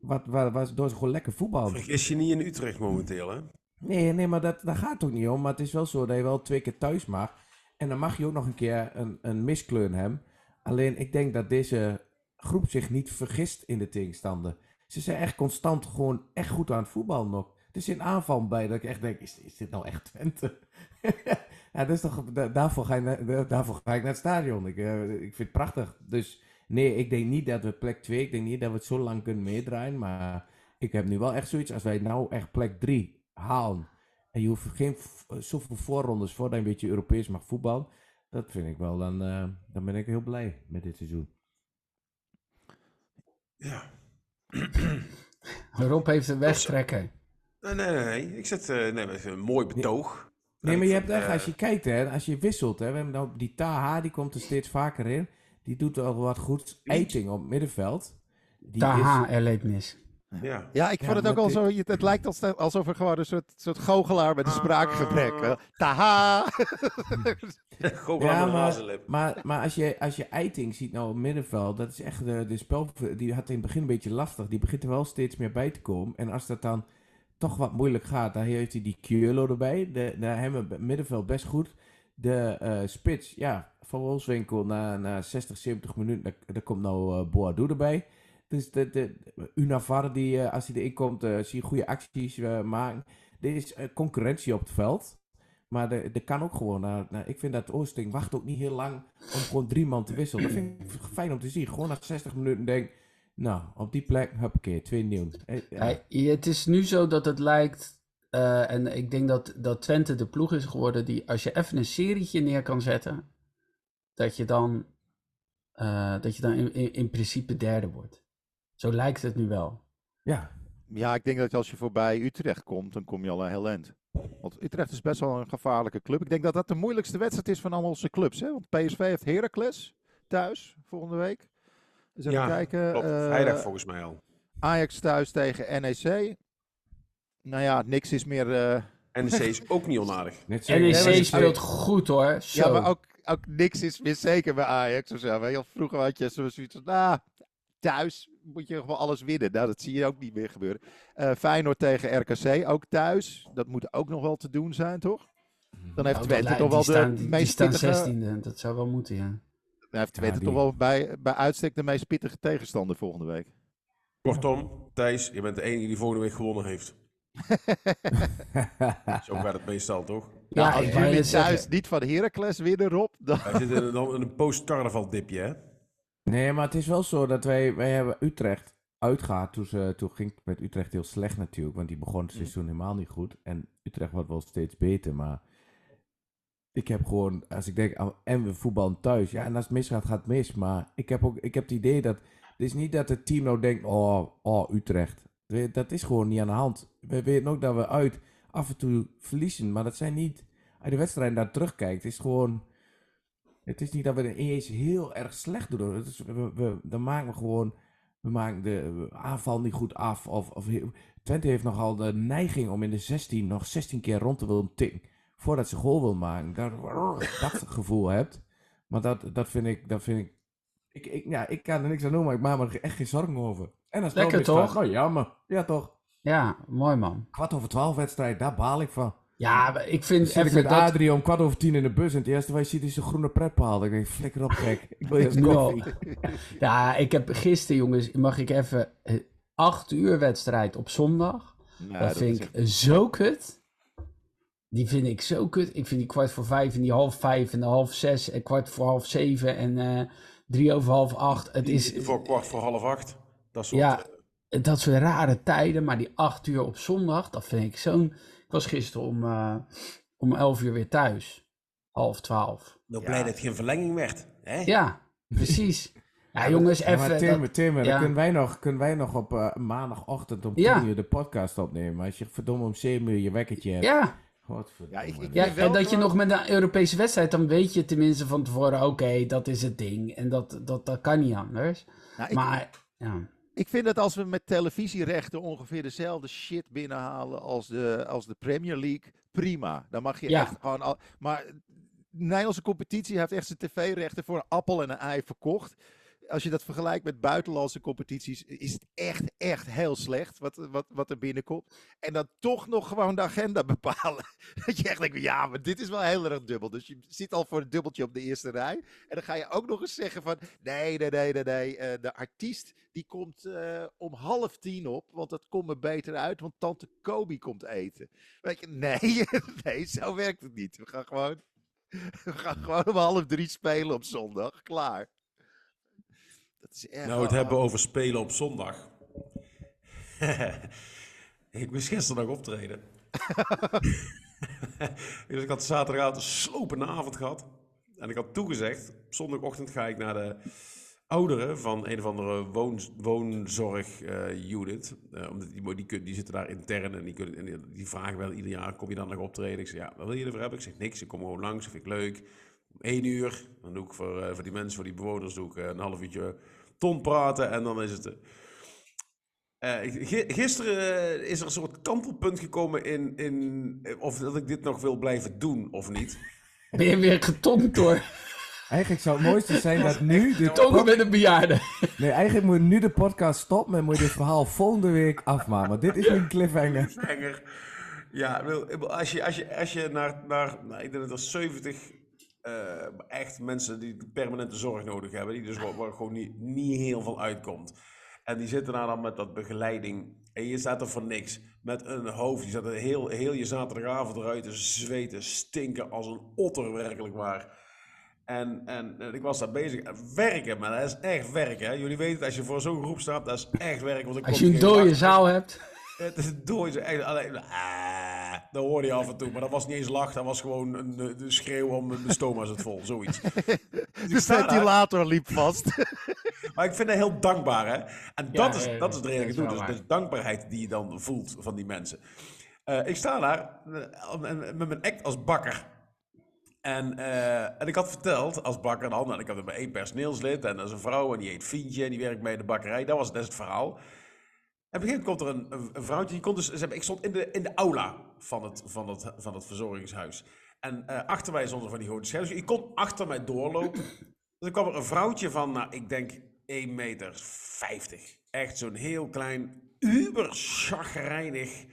Speaker 5: Wat, waar, waardoor ze gewoon lekker voetballen.
Speaker 3: Vergis je niet in Utrecht momenteel, hè?
Speaker 5: Nee, nee, maar dat, daar gaat het ook niet om. Maar het is wel zo dat je wel twee keer thuis mag. En dan mag je ook nog een keer een, een miskleur hebben. Alleen ik denk dat deze groep zich niet vergist in de tegenstander. Ze zijn echt constant gewoon echt goed aan het voetballen nog. Er is een aanval bij dat ik echt denk, is, is dit nou echt Twente? ja, dat is toch, da- daarvoor, ga je, daarvoor ga ik naar het stadion. Ik, eh, ik vind het prachtig. Dus nee, ik denk niet dat we plek 2, ik denk niet dat we het zo lang kunnen meedraaien. Maar ik heb nu wel echt zoiets, als wij nou echt plek 3 halen. En je hoeft geen v- zoveel voorrondes voordat je een beetje Europees mag voetballen. Dat vind ik wel, dan, eh, dan ben ik heel blij met dit seizoen.
Speaker 3: Ja.
Speaker 4: Rob heeft een wegtrekker.
Speaker 3: Nee, nee, nee. nee. Ik zet... eh, nee, een mooi betoog.
Speaker 5: Nee, maar je hebt echt,
Speaker 3: eh,
Speaker 5: als je kijkt, hè, als je wisselt, hè, we hebben nou die Taha, die komt er steeds vaker in. Die doet wel wat goed. Eiting op het middenveld. Die
Speaker 4: Taha,
Speaker 5: is-
Speaker 4: er leed mis.
Speaker 3: Ja.
Speaker 2: Ja, ik
Speaker 5: Ja,
Speaker 2: vond het ook al
Speaker 5: dit-
Speaker 2: zo. Het lijkt als- alsof er gewoon een soort, soort goochelaar met een spraakgebrek. eh, Taha!
Speaker 3: Gewoon
Speaker 5: Ja, maar, maar, maar als je, als je Eiting ziet nou middenveld, dat is echt de, de spel, die had in het begin een beetje lastig. Die begint er wel steeds meer bij te komen. En als dat dan toch wat moeilijk gaat, dan heeft hij die Keulo erbij. De, de, hem op het middenveld best goed. De eh, spits, ja, van Wolfswinkel na, na 60, 70 minuten, daar, daar komt nou eh Boadu erbij. Dus de, de, die, eh, als hij erin komt, eh, zie je goede acties eh, maken. Er is concurrentie op het veld. Maar er, kan ook gewoon. Nou, ik vind dat Oosting wacht ook niet heel lang om gewoon drie man te wisselen. Dat vind ik fijn om te zien. Gewoon na 60 minuten denk nou, op die plek, huppakee, twee nieuw.
Speaker 4: Het is nu zo dat het lijkt, en ik denk dat, dat Twente de ploeg is geworden die, als je even een serietje neer kan zetten, dat je dan, dat je dan in, in principe derde wordt. Zo lijkt het nu wel.
Speaker 5: ja.
Speaker 2: Ja, ik denk dat als je voorbij Utrecht komt, dan kom je al een heel eind. Want Utrecht is best wel een gevaarlijke club. Ik denk dat dat de moeilijkste wedstrijd is van al onze clubs. Hè? Want PSV heeft Heracles thuis volgende week. Dus even
Speaker 3: Ja,
Speaker 2: kijken. Eh,
Speaker 3: vrijdag volgens mij al.
Speaker 2: Ajax thuis tegen NEC. Nou ja, niks is meer... eh,
Speaker 3: NEC is ook niet onaardig.
Speaker 5: Net
Speaker 4: NEC
Speaker 2: Nee,
Speaker 4: speelt goed hoor. Zo.
Speaker 2: Ja, maar ook, ook niks is meer zeker bij Ajax of zo. wel. Vroeger had je zo- zoiets van, nou, thuis moet je gewoon alles winnen. Nou, dat zie je ook niet meer gebeuren. Eh, Feyenoord tegen RKC, ook thuis. Dat moet ook nog wel te doen zijn, toch? Dan heeft
Speaker 4: Nou,
Speaker 2: Twente
Speaker 4: dat-
Speaker 2: toch wel
Speaker 4: staan,
Speaker 2: de meest
Speaker 4: staan
Speaker 2: pittige...
Speaker 4: 16e, dat zou wel moeten, ja.
Speaker 2: Dan heeft Twente
Speaker 5: die-
Speaker 2: toch wel bij, bij uitstek de meest pittige tegenstander volgende week.
Speaker 3: Kortom, Thijs, je bent de enige die volgende week gewonnen heeft. Zo gaat het meestal, toch?
Speaker 4: Ja,
Speaker 2: Nou, als jullie
Speaker 4: zeggen.
Speaker 2: thuis niet van Heracles winnen, Rob, dan...
Speaker 3: Wij zitten in een, in een post-carnaval dipje, hè?
Speaker 5: Nee, maar het is wel zo dat wij, wij hebben Utrecht uitgehaald. Toen, ze, toen ging het met Utrecht heel slecht natuurlijk, want die begon het seizoen helemaal niet goed. En Utrecht wordt wel steeds beter, maar ik heb gewoon, als ik denk, en we voetballen thuis. Ja, en als het misgaat, gaat het mis. Maar ik heb ook ik heb het idee dat is niet dat het team nou denkt, oh, oh Utrecht. Dat is gewoon niet aan de hand. We weten ook dat we uit af en toe verliezen. Maar dat zijn niet, als je de wedstrijd daar terugkijkt, is gewoon... Het is niet dat we er eens heel erg slecht doen. Het is, we, we, dan maken we gewoon... We maken de aanval niet goed af. Of, of, Twente heeft nogal de neiging om in de 16 nog 16 keer rond te willen tikken. Voordat ze goal wil maken. Dat, dat gevoel hebt. Maar dat, dat vind ik... Dat vind ik, ik, ik ja, ik kan er niks aan doen, maar ik maak me er echt geen zorgen over. En als
Speaker 4: Lekker, toch?
Speaker 5: Nou, jammer. Ja, toch.
Speaker 4: Ja, mooi man.
Speaker 5: Kwart over twaalf wedstrijd, daar baal ik van.
Speaker 4: Ja, ik
Speaker 5: Dan
Speaker 4: vind
Speaker 5: zit ik met
Speaker 4: dat...
Speaker 5: Adrie om kwart over tien in de bus en het eerste wat je ziet is een groene pretpaal. Ik denk, flikker op gek. Ik wil
Speaker 4: al.
Speaker 5: koffie.
Speaker 4: Ja, ik heb gisteren, jongens, mag ik even... eh, Acht uur wedstrijd op zondag.
Speaker 2: Nou,
Speaker 4: dat vind ik zo kut. Die vind ik zo kut. Ik vind die kwart voor vijf en die half vijf en de half zes en kwart voor half zeven en eh, drie over half acht. Het is,
Speaker 3: Voor kwart voor half acht. Dat soort...
Speaker 4: ja, dat soort rare tijden, maar die acht uur op zondag, dat vind ik zo'n... Ik was gisteren om, eh, om elf uur weer thuis. Half twaalf.
Speaker 3: Nou blij dat het geen verlenging werd. Hè?
Speaker 4: Ja, precies. Ja, jongens,
Speaker 5: Ja, maar
Speaker 4: even...
Speaker 5: Tim,
Speaker 4: dat-
Speaker 5: Tim, dan
Speaker 4: ja.
Speaker 5: kunnen wij nog, kunnen wij nog op eh, maandagochtend om
Speaker 4: Ja.
Speaker 5: 10 uur de podcast opnemen. Maar als je verdomme om 7 uur je wekkertje hebt.
Speaker 4: Ja,
Speaker 5: Godverdomme.
Speaker 2: Ja, ik- ik-
Speaker 4: Ja, en dat je nog met een Europese wedstrijd, dan weet je tenminste van tevoren, oké, dat is het ding. En dat, dat, dat kan niet anders.
Speaker 2: Nou, ik,
Speaker 4: Maar, ja.
Speaker 2: Ik vind dat als we met televisierechten ongeveer dezelfde shit binnenhalen als de, als de Premier League, prima. Dan mag je
Speaker 4: Ja.
Speaker 2: echt gewoon al. Maar de Nederlandse competitie heeft echt zijn tv-rechten voor een appel en een ei verkocht. Als je dat vergelijkt met buitenlandse competities, is het echt, echt heel slecht wat, wat, wat er binnenkomt. En dan toch nog gewoon de agenda bepalen. Dat je echt denkt, ja, maar dit is wel heel erg dubbel. Dus je zit al voor een dubbeltje op de eerste rij. En dan ga je ook nog eens zeggen van, nee, nee, nee, nee, nee. eh, de artiest die komt eh, om half tien op, want dat komt me beter uit, want tante Kobi komt eten. Weet je, nee, nee, zo werkt het niet. We gaan gewoon, we gaan gewoon om half drie spelen op zondag. Klaar. Dat is echt
Speaker 3: Nou, het hebben over spelen op zondag. ik moest gisteren nog optreden. dus ik had zaterdagavond een slopende avond gehad. En ik had toegezegd, op zondagochtend ga ik naar de ouderen van een of andere woon, woonzorg-unit. omdat die, die, die zitten daar intern en die, kunnen, en die- die vragen wel ieder jaar, kom je dan nog optreden? Ik zeg, ja, wat wil je ervoor hebben? Ik zeg, niks, ik kom gewoon langs, dat vind ik leuk. Om één uur, dan doe ik voor, eh, voor die mensen, voor die bewoners, doe ik eh, een half uurtje ton praten en dan is het... eh, gi- gisteren is er een soort kantelpunt gekomen in, in of dat ik dit nog wil blijven doen of niet.
Speaker 4: Ben je weer getonkt door
Speaker 5: Eigenlijk zou het mooiste zijn dat nu... De
Speaker 4: tongen met een bejaarde?
Speaker 5: Nee, eigenlijk moet nu de podcast stoppen en moet je dit verhaal volgende week afmaken. Want dit is een cliffhanger.
Speaker 3: Hanger. Ja, wil- ik bedoel, als je, als je, als je naar, naar nou, ik denk dat er 70 eh, echt mensen die permanente zorg nodig hebben, die dus waar, waar gewoon niet, niet heel veel uitkomt. En die zitten daar dan met dat begeleiding. En je staat er voor niks. Met een hoofd. Die zat er heel, heel je zaterdagavond eruit te zweten, stinken als een otter werkelijk waar. En, en, en ik was daar bezig. Werken, maar dat is echt werken. Hè? Jullie weten, als je voor zo'n groep staat, dat is echt werken. Want
Speaker 4: Als je een dode zaal hebt.
Speaker 3: Het is dooi. Echt, alleen, ah, dat hoorde je af en toe. Maar dat was niet eens lach. Dat was gewoon een, schreeuw om de stoma zit vol. Zoiets. Dus
Speaker 2: De ventilator liep vast.
Speaker 3: maar ik vind dat heel dankbaar. Hè? En dat, is,
Speaker 4: ja,
Speaker 3: dat is de reden dat ik doe. Dus de dankbaarheid die je dan voelt van die mensen. Eh, ik sta daar eh, met mijn act als bakker. En, eh, en ik had verteld als bakker dan, en ik had er maar één personeelslid en dat is een vrouw en die heet Fientje en die werkt bij de bakkerij. Dat was dat is het verhaal. En op een gegeven moment komt er een, een, vrouwtje, die komt dus, ze hebben- ik stond in de, in de aula van het, van het, van het verzorgingshuis. En eh, achter mij stond er van die grote schermen. Dus ik kon achter mij doorlopen. Dus dan kwam er een vrouwtje van, nou, ik denk 1 meter 50. Echt zo'n heel klein, uber chagrijnig,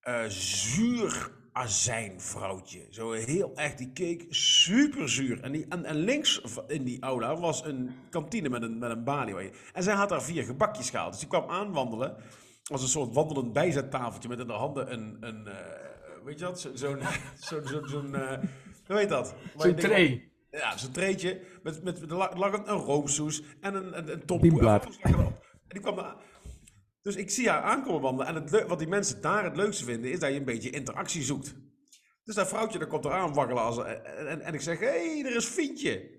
Speaker 3: eh zuur azijnvrouwtje. Zo heel echt, die keek super zuur. En, die, en, en links in die aula was een kantine met een, met een balie. En zij had daar vier gebakjes gehaald. Dus die kwam aanwandelen als een soort wandelend bijzettafeltje met in de handen een, een eh, weet je dat, Zo- zo'n, zo'n, zo'n, zo'n, eh, hoe heet dat?
Speaker 4: Zo'n tray.
Speaker 3: ja, zo'n treetje met, met, met lag een, roomsoes en een, een, een. En die kwam daar. Dus ik zie haar aankomen wandelen. En het wat die mensen daar het leukste vinden, is dat je een beetje interactie zoekt. Dus dat vrouwtje dat komt eraan waggelen. Als, en, en, en ik zeg, hé, hey, er is Fientje.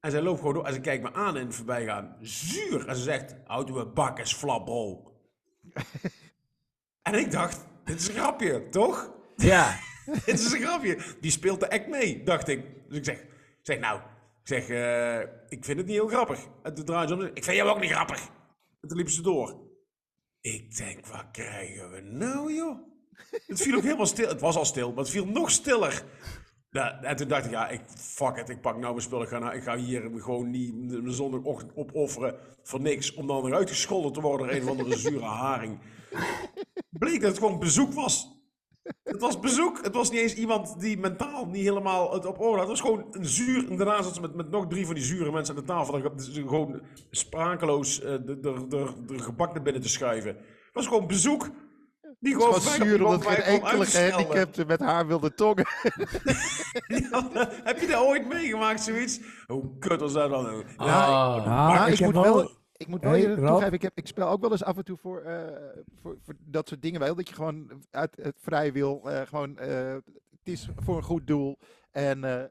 Speaker 3: En zij loopt gewoon door en ze kijkt me aan in het voorbijgaan. Zuur. En ze zegt, houden we bakkes flapbol. en ik dacht, dit is een grapje, toch?
Speaker 4: Ja.
Speaker 3: dit is een grapje. Die speelt de act mee, dacht ik. Dus ik zeg, ik zeg nou, ik zeg, eh, ik vind het niet heel grappig. En toen draaide ze om, ik vind jou ook niet grappig. En toen liepen ze door. Ik denk, wat krijgen we nou, joh? Het viel ook helemaal stil. Het was al stil, maar het viel nog stiller. Ja, en toen dacht ik, ja, ik, fuck it, ik pak nou mijn spullen. Ik ga, ik ga hier gewoon niet mijn zondagochtend opofferen voor niks. Om dan eruit gescholden te worden een of andere zure haring. Bleek dat het gewoon bezoek was. Het was bezoek. Het was niet eens iemand die mentaal niet helemaal het op orde had. Het was gewoon een zuur. En daarna zat ze met, met nog drie van die zure mensen aan de tafel. Dan ze gewoon sprakeloos eh, de, de, de, de gebak naar binnen te schuiven. Het was gewoon bezoek. Die
Speaker 2: Het
Speaker 3: gewoon
Speaker 2: was zuur omdat geen enkele gehandicapte met haar wilde tongen.
Speaker 3: Ja, heb je dat ooit meegemaakt, zoiets? Hoe kut was dat dan?
Speaker 4: Ah.
Speaker 5: Ah,
Speaker 2: Maar
Speaker 5: ik
Speaker 2: moet
Speaker 5: wel-
Speaker 2: wel, ik moet wel
Speaker 5: Hey, Ralf?
Speaker 2: toegeven, ik, heb, ik speel ook wel eens af en toe voor, eh, voor, voor dat soort dingen wel. Dat je gewoon uit het vrij wil, eh, gewoon, eh, het is voor een goed doel. En, eh,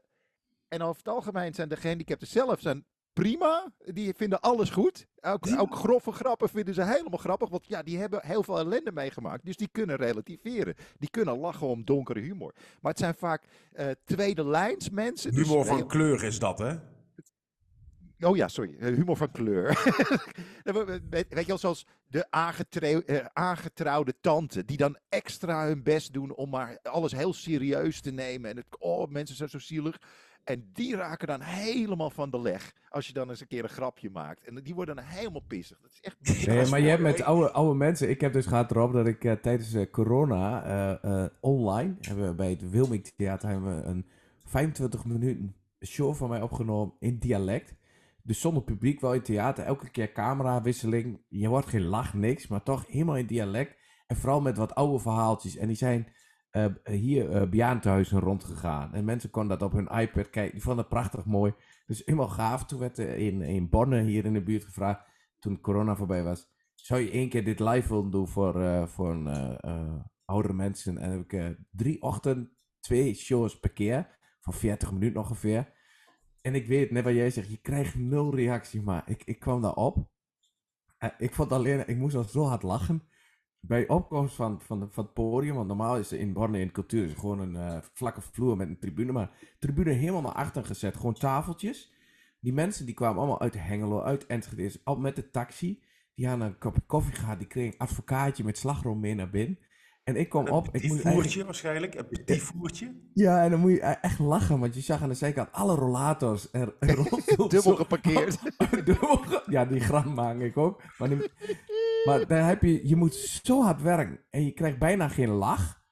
Speaker 2: en over het algemeen zijn de gehandicapten zelf zijn prima. Die vinden alles goed. Ook, ook grove grappen vinden ze helemaal grappig. Want ja, die hebben heel veel ellende meegemaakt. Dus die kunnen relativeren. Die kunnen lachen om donkere humor. Maar het zijn vaak eh, tweede lijns mensen. dus
Speaker 3: Humor van
Speaker 2: heel-
Speaker 3: kleur is dat, hè?
Speaker 2: Oh ja, sorry. eh, Humor van kleur. weet, je wel, zoals de eh, aangetrouwde tante. Die dan extra hun best doen om maar alles heel serieus te nemen. En het, oh, mensen zijn zo zielig. En die raken dan helemaal van de leg. Als je dan eens een keer een grapje maakt. En die worden dan helemaal pissig. Dat is echt
Speaker 5: Nee, maar je hebt met oude, oude mensen. Ik heb dus gehad erop dat ik eh, tijdens corona eh, eh, online hebben we bij het Wilming Theater hebben we een 25 minuten show van mij opgenomen in dialect. Dus zonder publiek wel in theater. Elke keer camerawisseling. Je wordt geen lach, niks. Maar toch helemaal in dialect. En vooral met wat oude verhaaltjes. En die zijn eh, hier uh, rondgegaan. En mensen konden dat op hun iPad kijken. Die vonden het prachtig mooi. Dus helemaal gaaf. Toen werd er in, in Borne hier in de buurt gevraagd. Toen corona voorbij was. Zou je één keer dit live willen doen voor, eh, voor een, eh, eh, oudere mensen? En dan heb ik eh, drie ochtend twee shows per keer. Van 40 minuten ongeveer. En ik weet, net wat jij zegt, je krijgt nul reactie. Maar ik, ik kwam daarop. Uh, ik vond alleen, ik moest al zo hard lachen. Bij opkomst van, van, van het podium, want normaal is in Borne in cultuur is gewoon een uh, vlakke vloer met een tribune. Maar tribune helemaal naar achter gezet, gewoon tafeltjes. Die mensen die kwamen allemaal uit Hengelo, uit Enschede, al met de taxi. Die hadden een kopje koffie gehad, die kregen een advocaatje met slagroom mee naar binnen. En ik kom
Speaker 3: een
Speaker 5: op. Moet
Speaker 3: voertje eigenlijk... waarschijnlijk, een petit voertje.
Speaker 5: Ja, en dan moet je echt lachen, want je zag aan de zijkant alle rollators
Speaker 2: dubbel geparkeerd.
Speaker 5: ja, die gram maak ik ook. Maar, maar daar heb je, je moet zo hard werken en je krijgt bijna geen lach.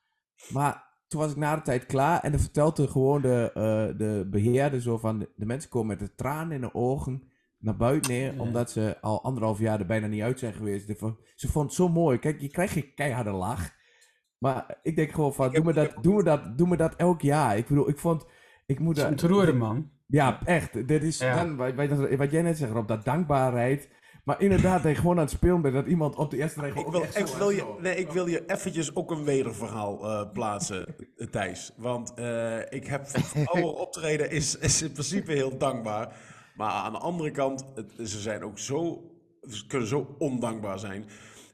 Speaker 5: Maar toen was ik na de tijd klaar en dan vertelde gewoon de, uh, de beheerder zo van, de, de mensen komen met de tranen in de ogen naar buiten neer, ja. omdat ze al anderhalf jaar er bijna niet uit zijn geweest. Ze vond het zo mooi. Kijk, je krijgt geen keiharde lach. Maar ik denk gewoon van, doe me, dat, doe, me dat, doe me dat elk jaar. Ik bedoel, ik vond... Ik moet
Speaker 4: dat... te roeren, man.
Speaker 5: Ja, echt. Dit is
Speaker 4: Ja.
Speaker 5: dan, wat, jij net zegt, Rob, dat dankbaarheid. Maar inderdaad, dat je gewoon aan het spelen bent, dat iemand op de eerste regel...
Speaker 3: Ik wil,
Speaker 5: echt zo
Speaker 3: ik, wil je, nee, ik wil je eventjes ook een wederverhaal eh, plaatsen, Thijs. Want eh, ik heb voor ouder optreden is, is in principe heel dankbaar. Maar aan de andere kant, het, ze zijn ook zo, ze kunnen zo ondankbaar zijn.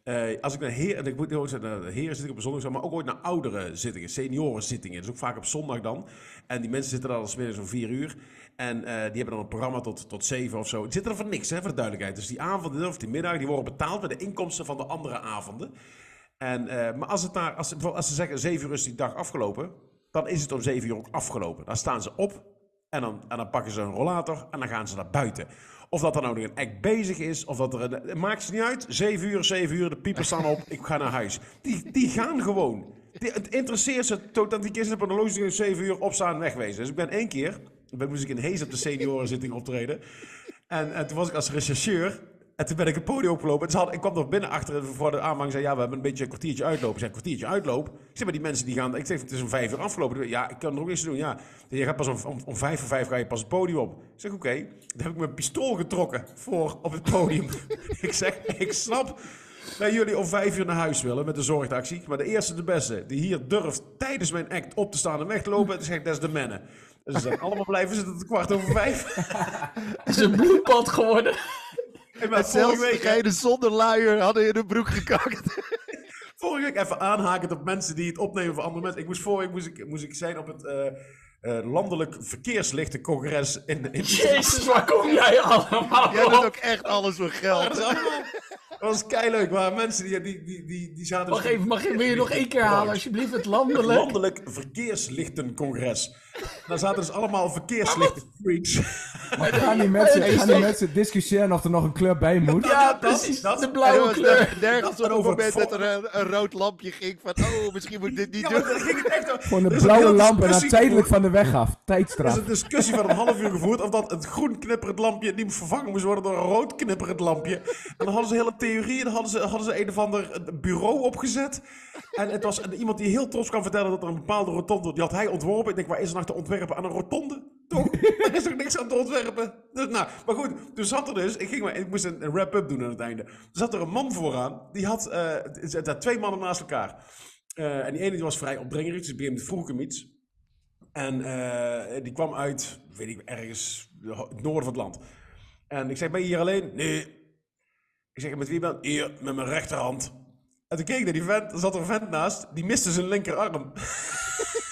Speaker 3: Eh, als ik naar heer, en ik moet nooit naar de heren zit ik op zondag, maar ook ooit naar oudere zittingen, seniorenzittingen. Is ook vaak op zondag dan. En die mensen zitten daar al smiddags om vier uur. En eh, die hebben dan een programma tot, tot zeven of zo. Die zitten er voor niks, hè, voor de duidelijkheid. Dus die avonden of die middag, die worden betaald met de inkomsten van de andere avonden. En, eh, maar als, het daar, als, als ze zeggen zeven uur is die dag afgelopen, dan is het om zeven uur ook afgelopen. Dan staan ze op en dan, en dan pakken ze een rollator en dan gaan ze naar buiten. Of dat er nou nog een act bezig is, of dat er een... Het maakt ze niet uit. Zeven uur, zeven uur, de piepers staan op, ik ga naar huis. Die, die gaan gewoon. Het interesseert ze tot die keer op een horloge zeven uur opstaan en wegwezen. Dus ik ben één keer, ben, moest ik in Hees op de seniorenzitting optreden. En, en toen was ik als rechercheur. En toen ben ik het podium opgelopen. Ik kwam er binnen achter voor de aanvang. zei, ja, we hebben een beetje een kwartiertje uitlopen. Ik zei, kwartiertje uitloop? Ik zeg, maar die mensen die gaan... Ik zeg, het is om vijf uur afgelopen. Ja, ik kan er ook niks doen. Ja, je gaat pas om, om, om vijf voor vijf ga je pas het podium op. Ik zeg, oké. Dan heb ik mijn pistool getrokken voor op het podium. ik zeg, ik snap dat jullie om vijf uur naar huis willen met de zorgtaxi. Maar de eerste de beste die hier durft tijdens mijn act op te staan en weg te lopen... dan zeg ik, dat is de mannen. Dus ze zijn allemaal blijven zitten tot kwart over vijf.
Speaker 4: Het is een bloedbad geworden.
Speaker 3: En maar
Speaker 2: En zelfs zonder luier hadden in hun broek gekakt.
Speaker 3: vorige week even aanhakend op mensen die het opnemen voor andere mensen. Ik moest vorige week moest ik, moest ik zijn op het eh, eh, landelijk verkeerslichtencongres in, in
Speaker 4: Jezus, waar kom jij allemaal
Speaker 2: Jij doet ook echt alles voor geld.
Speaker 3: dat was keileuk. Maar mensen die, die, die, die, die zaten...
Speaker 4: Mag
Speaker 3: dus-
Speaker 4: even, mag je, wil je nog één keer halen, alsjeblieft, het landelijk?
Speaker 3: Landelijk verkeerslichtencongres. Daar zaten dus allallemaal verkeerslichtenfreaks.
Speaker 5: Gaan die mensen, gaan die mensen discussiëren of er nog een kleur bij moet?
Speaker 4: Ja,
Speaker 3: dat-
Speaker 4: precies,
Speaker 3: dat-
Speaker 4: de blauwe
Speaker 2: was
Speaker 4: kleur.
Speaker 2: nergens
Speaker 3: Dat
Speaker 2: op het
Speaker 3: over
Speaker 2: moment
Speaker 3: het
Speaker 2: dat er een, een rood lampje ging van, oh, misschien moet ik dit niet
Speaker 3: Ja,
Speaker 2: doen.
Speaker 3: maar ging het echt over.
Speaker 5: Gewoon een
Speaker 3: is
Speaker 5: blauwe lamp en dan tijdelijk van de weg af.
Speaker 3: Er is een discussie van een half uur gevoerd of dat het groen knipperend lampje niet vervangen moest worden door een rood knipperend lampje. En dan hadden ze een hele theorie en dan hadden ze, hadden ze een of ander bureau opgezet. En het was iemand die heel trots kan vertellen dat er een bepaalde rotonde, die had hij ontworpen. Ik denk, waar is er te ontwerpen aan een rotonde? Toch? Er is ook niks aan te ontwerpen. Dus, nou, maar goed, toen zat er dus, ik, ging maar, ik moest een, wrap-up doen aan het einde. Toen zat er een man vooraan, die had er zaten twee mannen naast elkaar. Eh, en die ene die was vrij opdringerig, dus op een vroeg ik hem iets. En eh, die kwam uit, weet ik, ergens het noorden van het land. En ik zeg, ben je hier alleen? Nee. Ik zeg, met wie ben je? Hier, met mijn rechterhand. En toen keek ik naar die vent, er zat er een vent naast, die miste zijn linkerarm.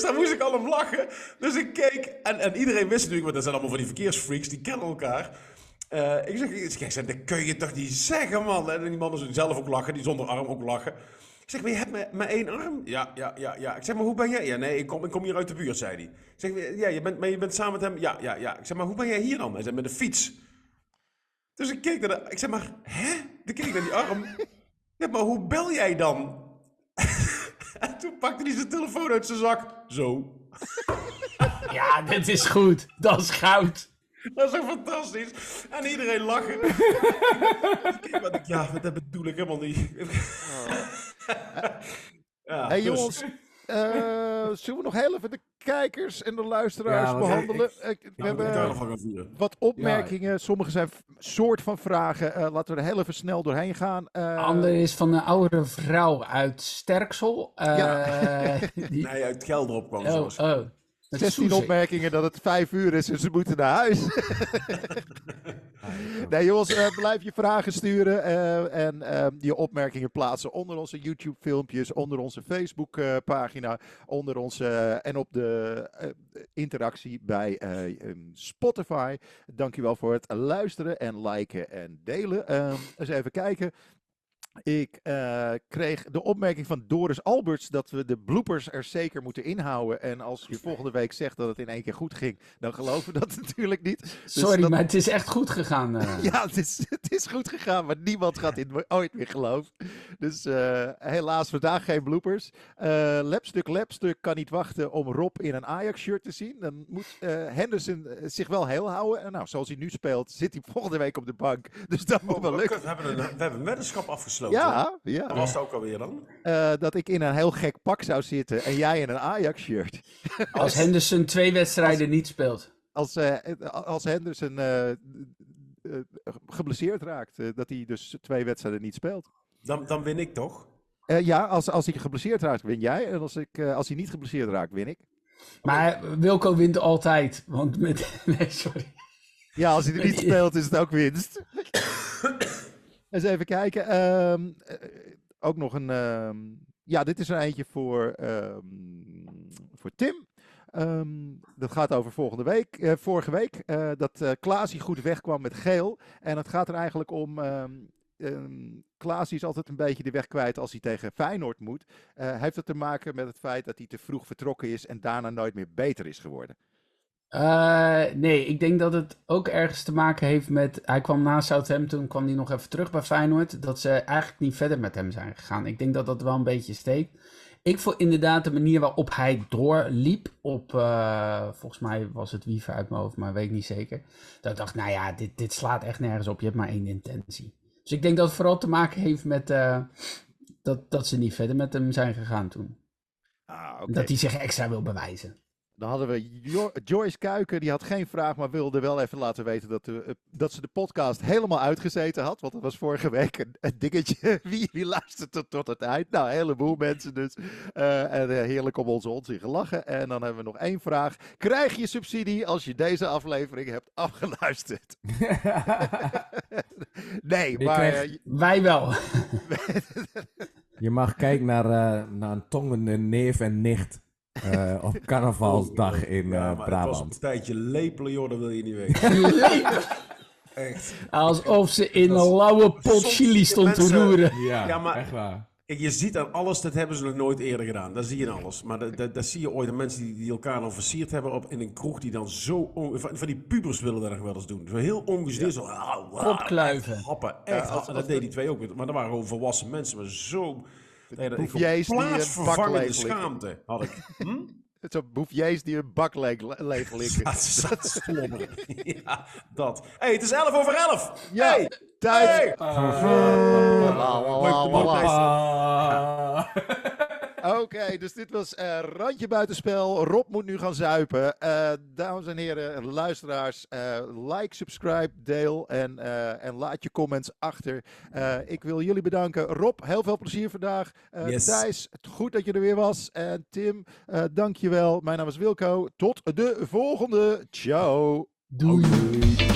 Speaker 3: dus daar moest ik al om lachen. Dus ik keek, en, en iedereen wist natuurlijk, want dat zijn allemaal van die verkeersfreaks, die kennen elkaar. Eh, ik zeg, ik zeg, dat kun je toch niet zeggen, man? En die mannen zelf ook lachen, die zonder arm ook lachen. Ik zeg, maar je hebt maar, maar één arm? Ja, ja, ja, ja. Ik zeg, maar hoe ben jij? Ja, nee, ik kom, ik kom hier uit de buurt, zei hij. Ik zeg, ja, je bent, maar je bent samen met hem? Ja, ja, ja. Ik zeg, maar hoe ben jij hier dan? Hij zei, met de fiets. Dus ik keek naar de... Ik zeg, maar, hè? Dan keek ik naar die arm. Ja, maar hoe bel jij dan? En toen pakte hij zijn telefoon uit zijn zak. Zo.
Speaker 4: Ja, dit is goed. Dat is goud.
Speaker 3: Dat is ook fantastisch. En iedereen lachen. Kijk, wat ik- ja, dat bedoel ik helemaal niet. ja,
Speaker 2: Hey
Speaker 3: dus-
Speaker 2: jongens, zullen we nog heel even de kijkers en de luisteraars
Speaker 5: Ja,
Speaker 2: behandelen? Eh, we hebben wat opmerkingen, sommige zijn soort van vragen. Eh, laten we er heel even snel doorheen gaan. Eh,
Speaker 4: Ander is van een oudere vrouw uit Sterksel. Eh,
Speaker 2: Ja.
Speaker 4: die,
Speaker 3: Nee, uit Gelderop kwam
Speaker 4: oh,
Speaker 3: zoals.
Speaker 4: oh. Dat is
Speaker 2: 16
Speaker 4: Soesik.
Speaker 2: opmerkingen dat het 5 uur is en ze moeten naar huis. nee jongens, eh, blijf je vragen sturen eh, en eh, je opmerkingen plaatsen onder onze YouTube filmpjes, onder onze Facebook eh, onder onze en op de interactie bij ehm, Spotify. Dankjewel voor het luisteren en liken en delen. Ehm, eens even kijken. Ik eh, kreeg de opmerking van Doris Alberts dat we de bloopers er zeker moeten inhouden. En als je volgende week zegt dat het in één keer goed ging, dan geloven we dat natuurlijk niet. Dus
Speaker 4: Sorry,
Speaker 2: dat-
Speaker 4: maar het is echt goed gegaan. eh.
Speaker 2: Ja, het is, het is goed gegaan, maar niemand gaat dit ooit meer geloven. Dus eh, helaas vandaag geen bloopers. Eh Lapstuk Lapstuk kan niet wachten om Rob in een Ajax-shirt te zien. Dan moet eh, Henderson zich wel heel houden. En nou, zoals hij nu speelt, zit hij volgende week op de bank. Dus dat moet
Speaker 3: Oh,
Speaker 2: wel
Speaker 3: we,
Speaker 2: lukken.
Speaker 3: hebben een, we hebben een weddenschap afgesloten.
Speaker 2: Ja,
Speaker 3: Dat
Speaker 2: ja.
Speaker 3: was het ook alweer dan.
Speaker 2: Eh, dat ik in een heel gek pak zou zitten en jij in een Ajax-shirt.
Speaker 4: Als Henderson twee wedstrijden niet speelt.
Speaker 2: Als, eh, als Henderson eh, eh, geblesseerd raakt, eh, dat hij dus twee wedstrijden niet speelt.
Speaker 3: Dan, dan win ik toch?
Speaker 2: Eh, ja, als, als hij geblesseerd raakt, win jij. En als, ik, eh, als hij niet geblesseerd raakt, win ik.
Speaker 4: Maar Wilco wint altijd. Want met... Nee, sorry.
Speaker 2: Ja, als hij er niet speelt, is het ook winst. Eens even kijken. ehm, eh, ook nog een. ehm, ja, dit is er eentje voor, ehm, voor Tim. Dat gaat over volgende week, eh, vorige week. eh, dat eh Klaasie goed wegkwam met geel. En het gaat er eigenlijk om. Klaasie is altijd een beetje de weg kwijt als hij tegen Feyenoord moet. Eh, heeft het te maken met het feit dat hij te vroeg vertrokken is en daarna nooit meer beter is geworden?
Speaker 4: Eh, nee, ik denk dat het ook ergens te maken heeft met... Hij kwam na Southampton, kwam hij nog even terug bij Feyenoord. Dat ze eigenlijk niet verder met hem zijn gegaan. Ik denk dat dat wel een beetje steekt. Ik vond inderdaad de manier waarop hij doorliep op... eh, volgens mij was het Wiever uit mijn hoofd, maar weet ik niet zeker. Dat ik dacht, nou ja, dit, dit slaat echt nergens op. Je hebt maar één intentie. Dus ik denk dat het vooral te maken heeft met... eh, dat, dat ze niet verder met hem zijn gegaan toen.
Speaker 2: Ah.
Speaker 4: Dat hij zich extra wil bewijzen.
Speaker 2: Dan hadden we Jo- Joyce Kuiken, die had geen vraag, maar wilde wel even laten weten dat, de, eh, dat ze de podcast helemaal uitgezeten had. Want dat was vorige week een, een dingetje. Wie, wie luistert tot, tot het eind? Nou, een heleboel mensen dus. Eh, en eh, heerlijk om onze onzin gelachen. En dan hebben we nog één vraag. Krijg je subsidie als je deze aflevering hebt afgeluisterd? nee, maar...
Speaker 4: Wij wel.
Speaker 5: Je mag kijken naar, naar een tongende neef en nicht eh, op carnavalsdag in
Speaker 3: Ja,
Speaker 5: eh,
Speaker 3: maar het was een
Speaker 5: Brabant.
Speaker 3: tijdje lepelen, joh, dat wil je niet weten. Echt.
Speaker 4: Alsof ze in
Speaker 3: Dat
Speaker 4: een lauwe pot chili stond te roeren.
Speaker 5: Ja,
Speaker 3: Ja, maar-
Speaker 5: echt waar.
Speaker 3: Je ziet aan alles, dat hebben ze nog nooit eerder gedaan. Dat zie je aan alles. Maar dat, dat, dat zie je ooit aan mensen die, die elkaar dan versierd hebben op, in een kroeg, die dan zo... on- van, van die pubers willen dat nog wel eens doen. Zo heel ongestuurd, zo... ah, ah,
Speaker 4: Opkluiven.
Speaker 3: Happen, echt.
Speaker 2: als-
Speaker 3: dat
Speaker 2: als
Speaker 3: deed die twee ook. Maar dat waren gewoon volwassen mensen, maar zo... Nee,
Speaker 2: boefjees die een bak leeglikken.
Speaker 3: schaamte had ik. Hm?
Speaker 2: Zo'n boefjees die een bak leeg, leeg likken.
Speaker 3: Dat is dat. Ja, dat. Hé, hey, het is 11 over 11.
Speaker 2: Ja,
Speaker 3: Hey,
Speaker 2: tijd.
Speaker 3: hey.
Speaker 2: La, Oké, dus dit was eh, Randje Buitenspel. Rob moet nu gaan zuipen. Eh, dames en heren, luisteraars, eh, like, subscribe, deel en, en laat je comments achter. Ik wil jullie bedanken. Rob, heel veel plezier vandaag.
Speaker 3: Yes.
Speaker 2: Thijs, goed dat je er weer was. En Tim, dankjewel. Mijn naam is Wilco. Tot de volgende. Ciao.
Speaker 4: Doei.